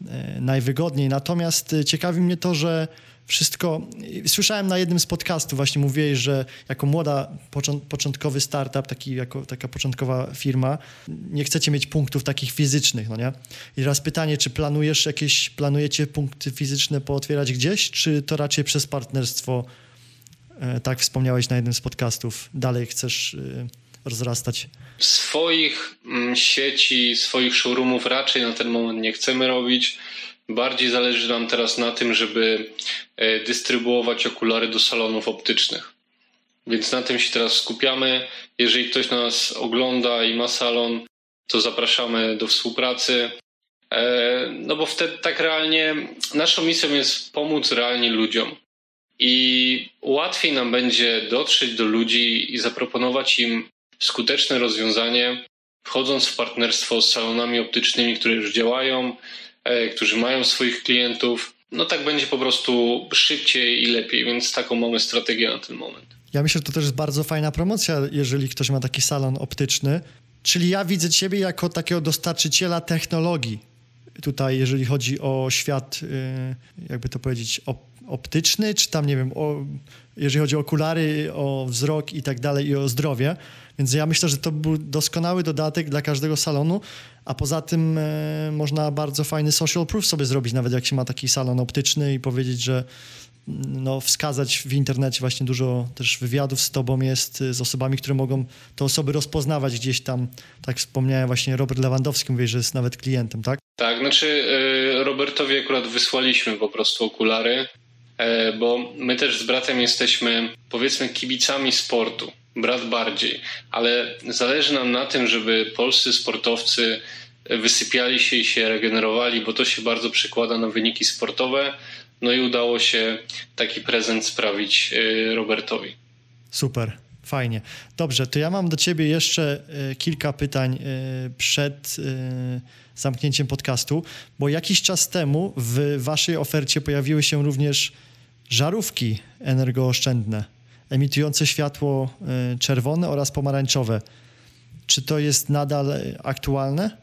e, najwygodniej. Natomiast e, ciekawi mnie to, że wszystko. Słyszałem na jednym z podcastów, właśnie mówiłeś, że jako młoda, początkowy startup, taki, jako taka początkowa firma, nie chcecie mieć punktów takich fizycznych, no nie? I teraz pytanie, czy planujesz jakieś, planujecie punkty fizyczne pootwierać gdzieś, czy to raczej przez partnerstwo, e, tak wspomniałeś na jednym z podcastów, dalej chcesz e, rozrastać? Swoich mm, sieci, swoich showroomów raczej na ten moment nie chcemy robić Bardziej zależy nam teraz na tym, żeby e, dystrybuować okulary do salonów optycznych. Więc na tym się teraz skupiamy. Jeżeli ktoś nas ogląda i ma salon, to zapraszamy do współpracy. E, no bo wtedy tak realnie naszą misją jest pomóc realnie ludziom. I łatwiej nam będzie dotrzeć do ludzi i zaproponować im skuteczne rozwiązanie, wchodząc w partnerstwo z salonami optycznymi, które już działają, którzy mają swoich klientów. No tak będzie po prostu szybciej i lepiej, więc taką mamy strategię na ten moment. Ja myślę, że to też jest bardzo fajna promocja, jeżeli ktoś ma taki salon optyczny. Czyli ja widzę Ciebie jako takiego dostarczyciela technologii. Tutaj, jeżeli chodzi o świat, y, jakby to powiedzieć, optyczny, czy tam, nie wiem, o, jeżeli chodzi o okulary, o wzrok i tak dalej, i o zdrowie. Więc ja myślę, że to był doskonały dodatek dla każdego salonu, a poza tym e, można bardzo fajny social proof sobie zrobić, nawet jak się ma taki salon optyczny i powiedzieć, że mm, no, wskazać w internecie właśnie dużo też wywiadów z tobą jest, e, z osobami, które mogą te osoby rozpoznawać gdzieś tam. Tak wspomniałem właśnie Robert Lewandowski, mówi, że jest nawet klientem, tak? Tak, znaczy e, Robertowi akurat wysłaliśmy po prostu okulary, bo my też z bratem jesteśmy powiedzmy kibicami sportu brat bardziej, ale zależy nam na tym, żeby polscy sportowcy wysypiali się i się regenerowali, bo to się bardzo przekłada na wyniki sportowe. No i udało się taki prezent sprawić y, Robertowi. Super, fajnie. Dobrze, to ja mam do ciebie jeszcze y, kilka pytań y, przed zamknięciem podcastu, bo jakiś czas temu w waszej ofercie pojawiły się również żarówki energooszczędne emitujące światło y, czerwone oraz pomarańczowe. Czy to jest nadal aktualne?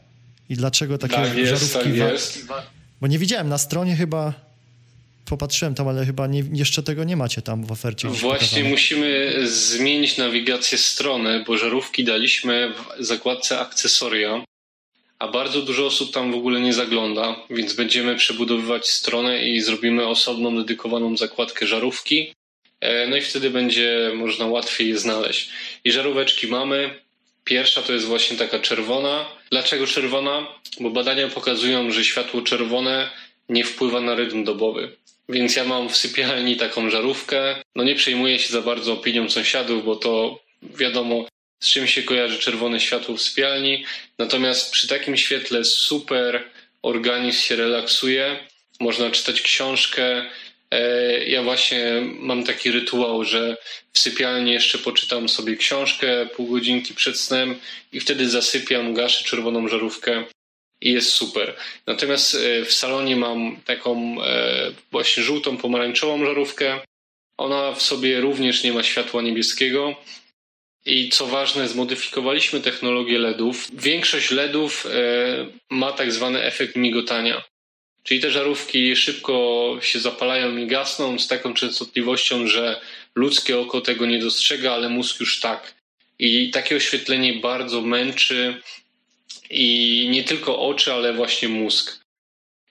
I dlaczego takie tak jest, żarówki? Tak jest. Bo nie widziałem na stronie chyba popatrzyłem tam, ale chyba nie, jeszcze tego nie macie tam w ofercie. Właśnie pokazane. musimy zmienić nawigację strony, bo żarówki daliśmy w zakładce akcesoria, a bardzo dużo osób tam w ogóle nie zagląda, więc będziemy przebudowywać stronę i zrobimy osobną, dedykowaną zakładkę żarówki. E, no i wtedy będzie można łatwiej je znaleźć. I żaróweczki mamy. Pierwsza to jest właśnie taka czerwona. Dlaczego czerwona? Bo badania pokazują, że światło czerwone nie wpływa na rytm dobowy. Więc ja mam w sypialni taką żarówkę. No nie przejmuję się za bardzo opinią sąsiadów, bo to wiadomo, z czym się kojarzy czerwone światło w sypialni. Natomiast przy takim świetle super organizm się relaksuje. Można czytać książkę, ja właśnie mam taki rytuał, że w sypialni jeszcze poczytam sobie książkę pół godzinki przed snem i wtedy zasypiam, gaszę czerwoną żarówkę i jest super. Natomiast e, w salonie mam taką e, właśnie żółtą, pomarańczową żarówkę. Ona w sobie również nie ma światła niebieskiego. I co ważne, zmodyfikowaliśmy technologię LEDów. Większość LEDów ma tak zwany efekt migotania. Czyli te żarówki szybko się zapalają i gasną z taką częstotliwością, że ludzkie oko tego nie dostrzega, ale mózg już tak. I takie oświetlenie bardzo męczy i nie tylko oczy, ale właśnie mózg.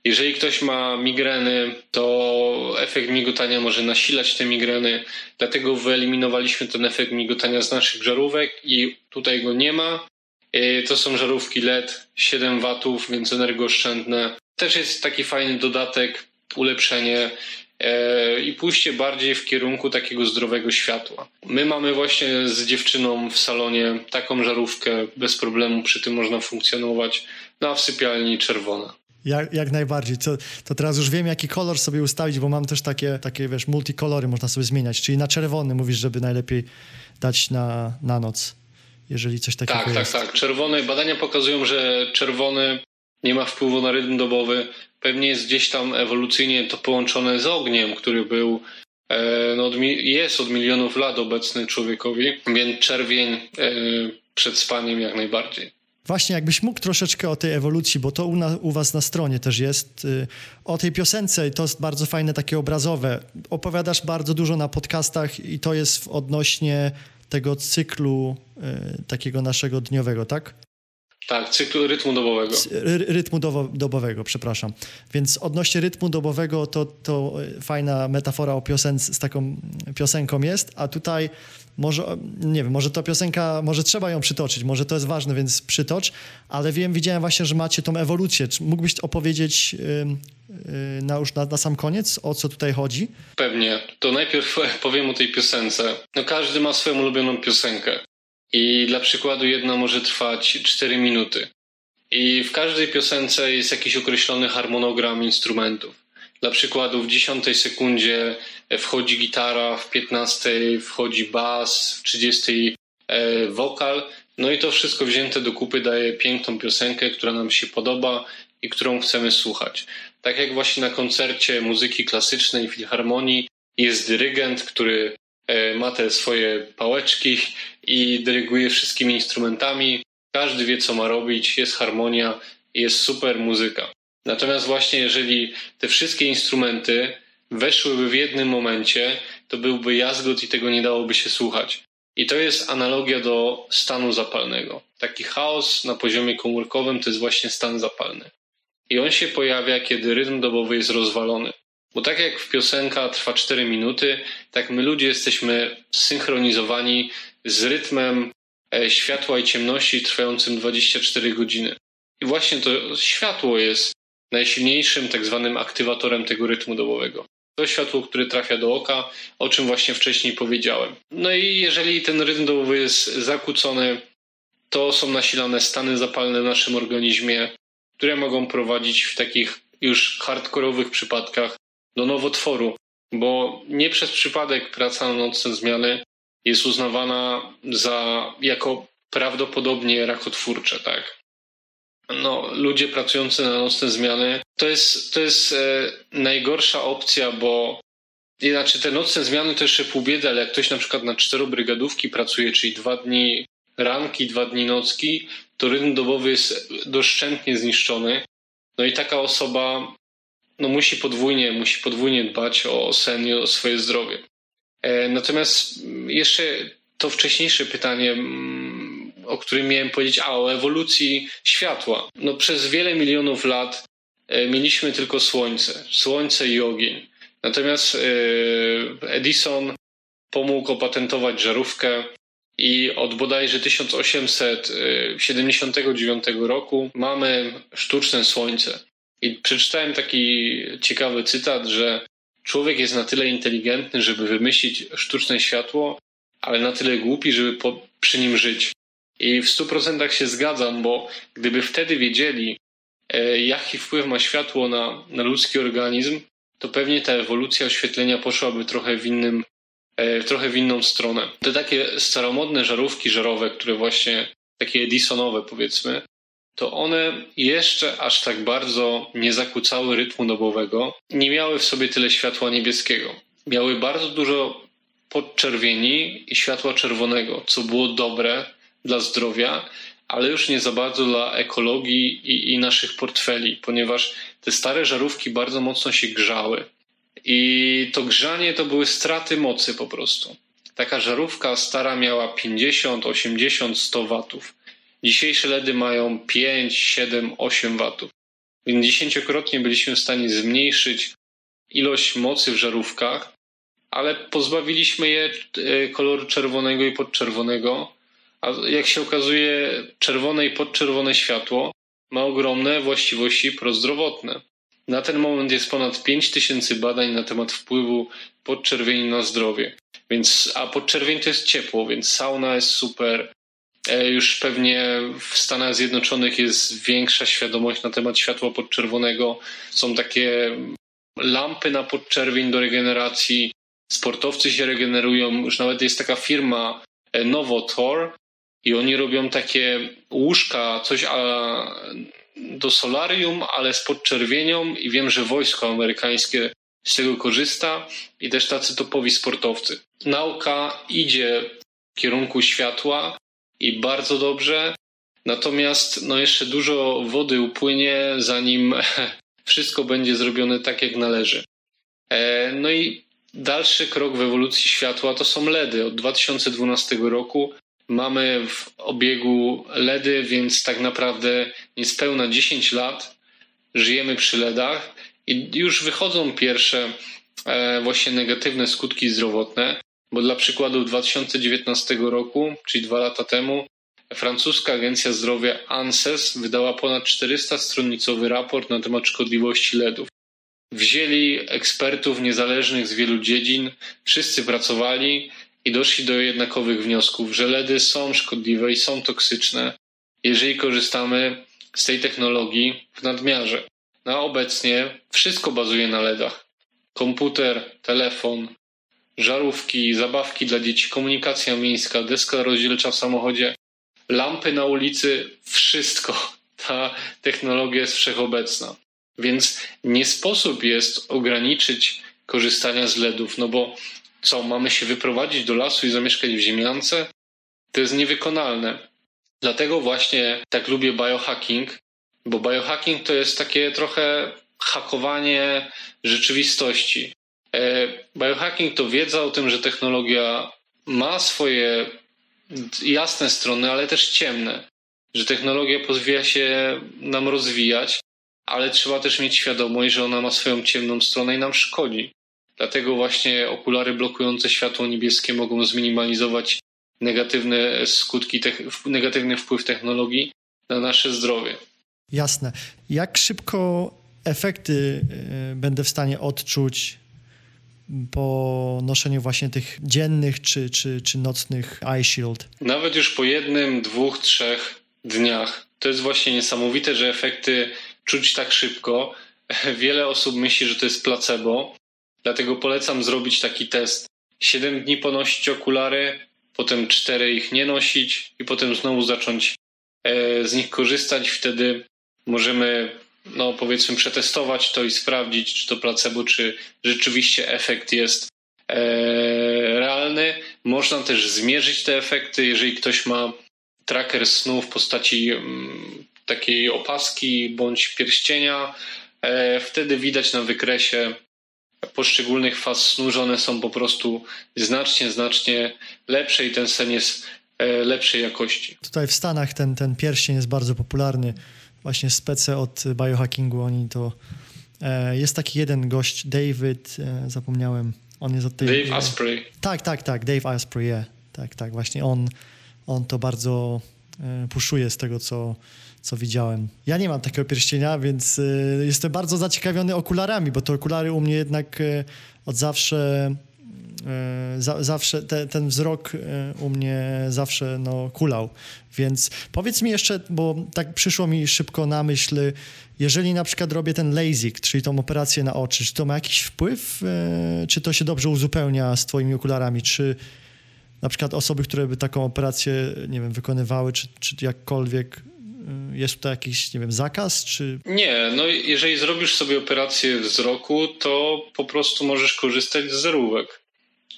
Jeżeli ktoś ma migreny, to efekt migotania może nasilać te migreny, dlatego wyeliminowaliśmy ten efekt migotania z naszych żarówek i tutaj go nie ma. Y, to są żarówki LED 7 watów, więc energooszczędne też jest taki fajny dodatek, ulepszenie e, i pójście bardziej w kierunku takiego zdrowego światła. My mamy właśnie z dziewczyną w salonie taką żarówkę, bez problemu przy tym można funkcjonować, no a w sypialni czerwona. Jak, jak najbardziej. To, to teraz już wiem, jaki kolor sobie ustawić, bo mam też takie, takie wiesz, multikolory można sobie zmieniać. Czyli na czerwony mówisz, żeby najlepiej dać na, na noc, jeżeli coś takiego tak, tak jest. Tak, tak, tak. Czerwony, badania pokazują, że czerwony nie ma wpływu na rytm dobowy. Pewnie jest gdzieś tam ewolucyjnie to połączone z ogniem, który był e, no, jest od milionów lat obecny człowiekowi, więc czerwień e, przed spaniem jak najbardziej. Właśnie, jakbyś mógł troszeczkę o tej ewolucji, bo to u, na, u was na stronie też jest, y, o tej piosence, to jest bardzo fajne, takie obrazowe. Opowiadasz bardzo dużo na podcastach i to jest odnośnie tego cyklu y, takiego naszego dniowego, tak? Tak, cyklu rytmu dobowego. rytmu do, dobowego, przepraszam. Więc odnośnie rytmu dobowego to, to fajna metafora o piosence, z taką piosenką jest, a tutaj może, nie wiem, może ta piosenka, może trzeba ją przytoczyć, może to jest ważne, więc przytocz, ale wiem, widziałem właśnie, że macie tą ewolucję. Czy mógłbyś opowiedzieć yy, yy, na, już na, na, sam koniec, o co tutaj chodzi? Pewnie. To najpierw powiem o tej piosence. No każdy ma swoją ulubioną piosenkę. I dla przykładu jedna może trwać 4 minuty. I w każdej piosence jest jakiś określony harmonogram instrumentów. Dla przykładu w 10 sekundzie wchodzi gitara, w 15 wchodzi bas, w 30 e, wokal. No i to wszystko wzięte do kupy daje piękną piosenkę, która nam się podoba i którą chcemy słuchać. Tak jak właśnie na koncercie muzyki klasycznej, filharmonii jest dyrygent, który ma te swoje pałeczki i dyryguje wszystkimi instrumentami. Każdy wie, co ma robić, jest harmonia, jest super muzyka. Natomiast właśnie jeżeli te wszystkie instrumenty weszłyby w jednym momencie, to byłby jazgot i tego nie dałoby się słuchać. I to jest analogia do stanu zapalnego. Taki chaos na poziomie komórkowym to jest właśnie stan zapalny. I on się pojawia, kiedy rytm dobowy jest rozwalony. Bo tak jak w piosenka trwa 4 minuty, tak my ludzie jesteśmy synchronizowani z rytmem e, światła i ciemności trwającym 24 godziny. I właśnie to światło jest najsilniejszym tak zwanym aktywatorem tego rytmu dobowego. To światło, które trafia do oka, o czym właśnie wcześniej powiedziałem. No i jeżeli ten rytm dobowy jest zakłócony, to są nasilane stany zapalne w naszym organizmie, które mogą prowadzić w takich już hardkorowych przypadkach do nowotworu, bo nie przez przypadek praca na nocne zmiany jest uznawana za jako prawdopodobnie rakotwórcze, tak? No, ludzie pracujący na nocne zmiany to jest, to jest e, najgorsza opcja, bo znaczy te nocne zmiany to jeszcze pół biedy, ale jak ktoś na przykład na czterobrygadówki pracuje, czyli dwa dni ranki, dwa dni nocki, to rytm dobowy jest doszczętnie zniszczony. No i taka osoba no, musi podwójnie, musi podwójnie dbać o sen i o swoje zdrowie. E, natomiast jeszcze to wcześniejsze pytanie, mm, o którym miałem powiedzieć, a o ewolucji światła. No, przez wiele milionów lat e, mieliśmy tylko słońce, słońce i ogień. Natomiast e, Edison pomógł opatentować żarówkę i od bodajże 1879 roku mamy sztuczne słońce. I przeczytałem taki ciekawy cytat, że człowiek jest na tyle inteligentny, żeby wymyślić sztuczne światło, ale na tyle głupi, żeby po, przy nim żyć. I w stu procentach się zgadzam, bo gdyby wtedy wiedzieli, e, jaki wpływ ma światło na, na ludzki organizm, to pewnie ta ewolucja oświetlenia poszłaby trochę w innym, e, trochę w inną stronę. Te takie staromodne żarówki żarowe, które właśnie takie Edisonowe powiedzmy, to one jeszcze aż tak bardzo nie zakłócały rytmu dobowego, nie miały w sobie tyle światła niebieskiego. Miały bardzo dużo podczerwieni i światła czerwonego, co było dobre dla zdrowia, ale już nie za bardzo dla ekologii i, i naszych portfeli, ponieważ te stare żarówki bardzo mocno się grzały. I to grzanie to były straty mocy po prostu. Taka żarówka stara miała 50, 80, 100 watów. Dzisiejsze LEDy mają 5, 7, 8 watów. Więc dziesięciokrotnie byliśmy w stanie zmniejszyć ilość mocy w żarówkach, ale pozbawiliśmy je e, koloru czerwonego i podczerwonego. A jak się okazuje, czerwone i podczerwone światło ma ogromne właściwości prozdrowotne. Na ten moment jest ponad 5000 badań na temat wpływu podczerwieni na zdrowie. Więc, a podczerwień to jest ciepło, więc sauna jest super, już pewnie w Stanach Zjednoczonych jest większa świadomość na temat światła podczerwonego. Są takie lampy na podczerwień do regeneracji. Sportowcy się regenerują. Już nawet jest taka firma e, Novotor i oni robią takie łóżka, coś do solarium, ale z podczerwienią i wiem, że wojsko amerykańskie z tego korzysta i też tacy topowi sportowcy. Nauka idzie w kierunku światła i bardzo dobrze, natomiast no jeszcze dużo wody upłynie, zanim wszystko będzie zrobione tak, jak należy. E, no i dalszy krok w ewolucji światła to są LEDy. Od 2012 roku mamy w obiegu LEDy, więc tak naprawdę niespełna 10 lat żyjemy przy LEDach i już wychodzą pierwsze e, właśnie negatywne skutki zdrowotne, bo dla przykładu w 2019 roku, czyli dwa lata temu, francuska agencja zdrowia ANSES wydała ponad 400-stronicowy raport na temat szkodliwości LEDów. Wzięli ekspertów niezależnych z wielu dziedzin, wszyscy pracowali i doszli do jednakowych wniosków, że LEDy są szkodliwe i są toksyczne, jeżeli korzystamy z tej technologii w nadmiarze. No obecnie wszystko bazuje na LEDach. Komputer, telefon, żarówki, zabawki dla dzieci, komunikacja miejska, deska rozdzielcza w samochodzie, lampy na ulicy, wszystko. Ta technologia jest wszechobecna. Więc nie sposób jest ograniczyć korzystania z LEDów, no bo co, mamy się wyprowadzić do lasu i zamieszkać w ziemiance? To jest niewykonalne. Dlatego właśnie tak lubię biohacking, bo biohacking to jest takie trochę hakowanie rzeczywistości. E, biohacking to wiedza o tym, że technologia ma swoje jasne strony, ale też ciemne. Że technologia pozwala się nam rozwijać, ale trzeba też mieć świadomość, że ona ma swoją ciemną stronę i nam szkodzi. Dlatego właśnie okulary blokujące światło niebieskie mogą zminimalizować negatywne skutki, negatywny wpływ technologii na nasze zdrowie. Jasne. Jak szybko efekty e, będę w stanie odczuć po noszeniu właśnie tych dziennych czy, czy, czy nocnych eye shield? Nawet już po jednym, dwóch, trzech dniach. To jest właśnie niesamowite, że efekty czuć tak szybko. Wiele osób myśli, że to jest placebo, dlatego polecam zrobić taki test. Siedem dni ponosić okulary, potem cztery ich nie nosić i potem znowu zacząć e, z nich korzystać. Wtedy możemy, no powiedzmy, przetestować to i sprawdzić, czy to placebo, czy rzeczywiście efekt jest e, realny. Można też zmierzyć te efekty, jeżeli ktoś ma tracker snu w postaci mm, takiej opaski bądź pierścienia. E, wtedy widać na wykresie poszczególnych faz snu, że one są po prostu znacznie, znacznie lepsze i ten sen jest e, lepszej jakości. Tutaj w Stanach ten, ten pierścień jest bardzo popularny. Właśnie spece od biohackingu, oni to... E, jest taki jeden gość, David, zapomniałem, on jest od tej... Dave Asprey. Tak, tak, tak, Dave Asprey, yeah. tak, tak, właśnie on, on to bardzo puszuje z tego, co co widziałem. Ja nie mam takiego pierścienia, więc jestem bardzo zaciekawiony okularami, bo te okulary u mnie jednak od zawsze za, zawsze te, ten wzrok u mnie zawsze no, kulał. Więc powiedz mi jeszcze, bo tak przyszło mi szybko na myśl, jeżeli na przykład robię ten LASIK, czyli tą operację na oczy, czy to ma jakiś wpływ, czy to się dobrze uzupełnia z twoimi okularami, czy na przykład osoby, które by taką operację, nie wiem, wykonywały, czy, czy jakkolwiek jest tutaj jakiś, nie wiem, zakaz, czy... Nie, no jeżeli zrobisz sobie operację wzroku, to po prostu możesz korzystać z zerówek.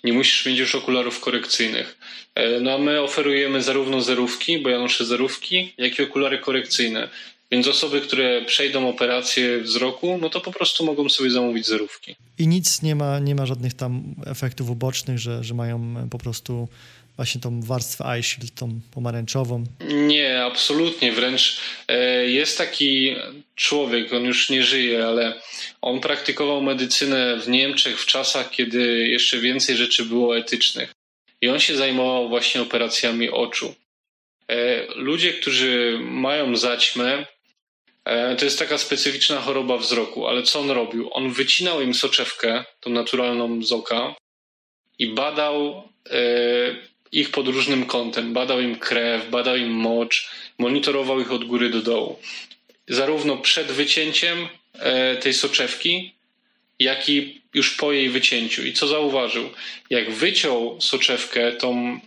Nie musisz mieć już okularów korekcyjnych. E, no a my oferujemy zarówno zerówki, bo ja noszę zerówki, jak i okulary korekcyjne. Więc osoby, które przejdą operację wzroku, no to po prostu mogą sobie zamówić zerówki. I nic nie ma, nie ma żadnych tam efektów ubocznych, że, że mają po prostu właśnie tą warstwę eye shield, tą pomarańczową? Nie, absolutnie. Wręcz e, jest taki człowiek, on już nie żyje, ale on praktykował medycynę w Niemczech w czasach, kiedy jeszcze więcej rzeczy było etycznych. I on się zajmował właśnie operacjami oczu. E, ludzie, którzy mają zaćmę, e, to jest taka specyficzna choroba wzroku, ale co on robił? On wycinał im soczewkę, tą naturalną z oka i badał ich pod różnym kątem. Badał im krew, badał im mocz, monitorował ich od góry do dołu. Zarówno przed wycięciem e, tej soczewki, jak i już po jej wycięciu. I co zauważył? Jak wyciął soczewkę tą,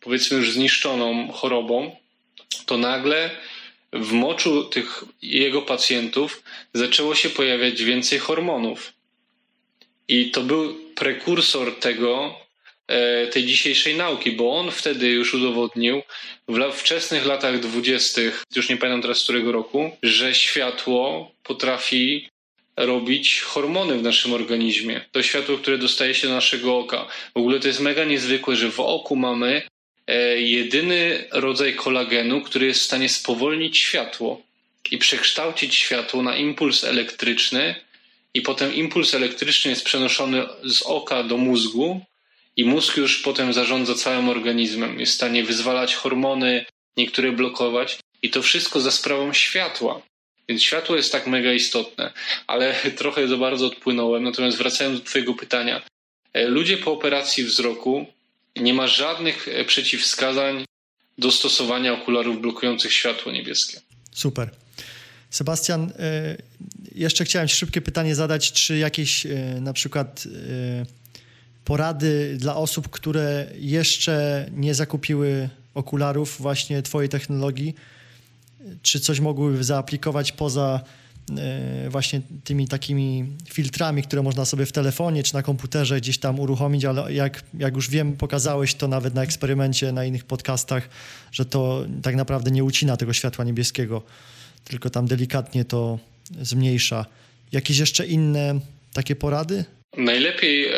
powiedzmy już zniszczoną chorobą, to nagle w moczu tych jego pacjentów zaczęło się pojawiać więcej hormonów. I to był prekursor tego, tej dzisiejszej nauki, bo on wtedy już udowodnił w wczesnych latach dwudziestych, już nie pamiętam teraz którego roku, że światło potrafi robić hormony w naszym organizmie. To światło, które dostaje się do naszego oka. W ogóle to jest mega niezwykłe, że w oku mamy e, jedyny rodzaj kolagenu, który jest w stanie spowolnić światło i przekształcić światło na impuls elektryczny, i potem impuls elektryczny jest przenoszony z oka do mózgu, i mózg już potem zarządza całym organizmem. Jest w stanie wyzwalać hormony, niektóre blokować, i to wszystko za sprawą światła. Więc światło jest tak mega istotne, ale trochę za bardzo odpłynąłem. Natomiast wracając do Twojego pytania, e, ludzie po operacji wzroku nie ma żadnych e, przeciwwskazań do stosowania okularów blokujących światło niebieskie. Super. Sebastian, e, jeszcze chciałem Ci szybkie pytanie zadać, czy jakieś na przykład porady dla osób, które jeszcze nie zakupiły okularów właśnie Twojej technologii, czy coś mogłyby zaaplikować poza e, właśnie tymi takimi filtrami, które można sobie w telefonie czy na komputerze gdzieś tam uruchomić, ale jak, jak już wiem, pokazałeś to nawet na eksperymencie, na innych podcastach, że to tak naprawdę nie ucina tego światła niebieskiego, tylko tam delikatnie to zmniejsza. Jakieś jeszcze inne takie porady? Najlepiej, e,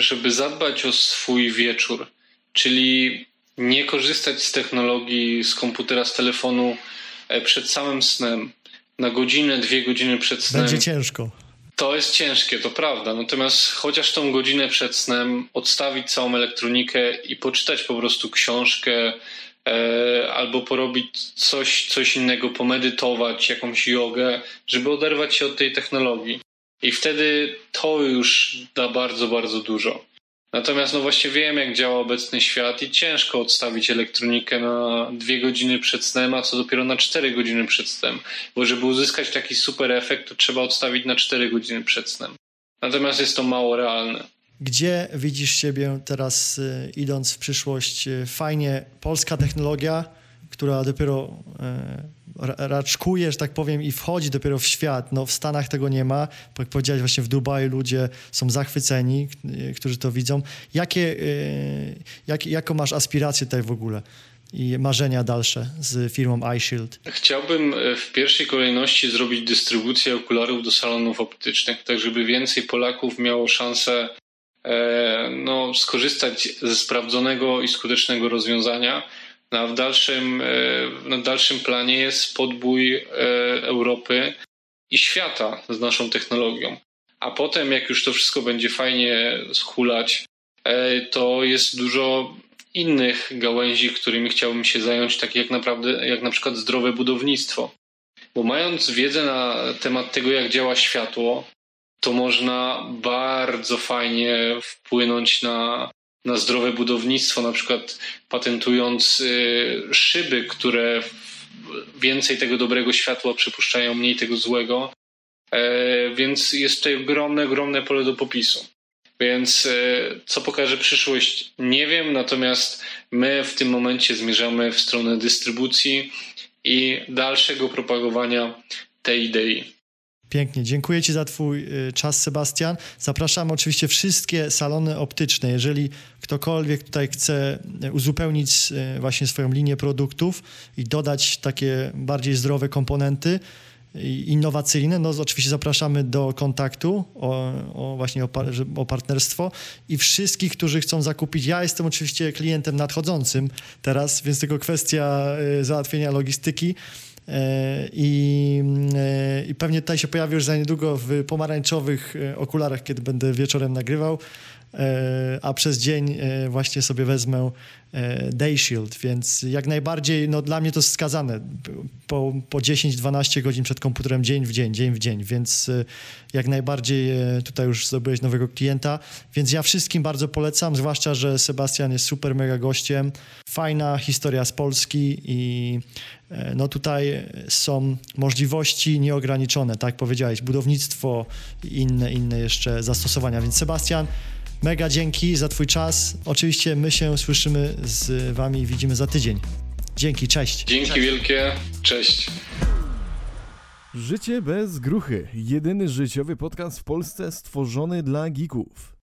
żeby zadbać o swój wieczór, czyli nie korzystać z technologii, z komputera, z telefonu E, przed samym snem, na godzinę, dwie godziny przed snem. Będzie ciężko. To jest ciężkie, to prawda. Natomiast chociaż tą godzinę przed snem odstawić całą elektronikę i poczytać po prostu książkę e, albo porobić coś, coś innego, pomedytować, jakąś jogę, żeby oderwać się od tej technologii. I wtedy to już da bardzo, bardzo dużo. Natomiast no właśnie wiem, jak działa obecny świat i ciężko odstawić elektronikę na dwie godziny przed snem, a co dopiero na cztery godziny przed snem. Bo żeby uzyskać taki super efekt, to trzeba odstawić na cztery godziny przed snem. Natomiast jest to mało realne. Gdzie widzisz siebie teraz y, idąc w przyszłość? Y, fajnie, polska technologia, która dopiero y, raczkuje, że tak powiem, i wchodzi dopiero w świat. No, w Stanach tego nie ma. Jak powiedziałeś, właśnie w Dubaju ludzie są zachwyceni, którzy to widzą. Jakie, y, jak, jaką masz aspirację tutaj w ogóle? i marzenia dalsze z firmą iShield? Chciałbym e, w pierwszej kolejności zrobić dystrybucję okularów do salonów optycznych, tak żeby więcej Polaków miało szansę e, no, skorzystać ze sprawdzonego i skutecznego rozwiązania no a w dalszym, e, na dalszym planie jest podbój e, Europy i świata z naszą technologią. A potem, jak już to wszystko będzie fajnie schulać, e, to jest dużo innych gałęzi, którymi chciałbym się zająć, takie jak naprawdę, jak na przykład zdrowe budownictwo. Bo mając wiedzę na temat tego, jak działa światło, to można bardzo fajnie wpłynąć na na zdrowe budownictwo, na przykład patentując y, szyby, które więcej tego dobrego światła przypuszczają, mniej tego złego. E, więc jest tutaj ogromne, ogromne pole do popisu. Więc e, co pokaże przyszłość, nie wiem, natomiast my w tym momencie zmierzamy w stronę dystrybucji i dalszego propagowania tej idei. Pięknie, dziękuję Ci za Twój y, czas, Sebastian. Zapraszamy oczywiście wszystkie salony optyczne. Jeżeli ktokolwiek tutaj chce y, uzupełnić y, właśnie swoją linię produktów i dodać takie bardziej zdrowe komponenty, innowacyjne, no oczywiście zapraszamy do kontaktu o, o właśnie o, o, partnerstwo i wszystkich, którzy chcą zakupić. Ja jestem oczywiście klientem nadchodzącym teraz, więc tylko kwestia załatwienia logistyki I, e, I pewnie tutaj się pojawi już za niedługo w pomarańczowych e, okularach, kiedy będę wieczorem nagrywał, a przez dzień właśnie sobie wezmę Day Shield, więc jak najbardziej, no dla mnie to jest skazane. Po, po 10-12 godzin przed komputerem dzień w dzień, dzień w dzień, więc jak najbardziej tutaj już zdobyłeś nowego klienta, więc ja wszystkim bardzo polecam, zwłaszcza, że Sebastian jest super mega gościem, fajna historia z Polski i E, no tutaj są możliwości nieograniczone, tak powiedziałeś, budownictwo i inne, inne jeszcze zastosowania. Więc Sebastian, mega dzięki za Twój czas. Oczywiście my się słyszymy z Wami i widzimy za tydzień. Dzięki. Cześć. Dzięki cześć. wielkie, cześć. Życie bez gruchy. Jedyny życiowy podcast w Polsce stworzony dla geeków.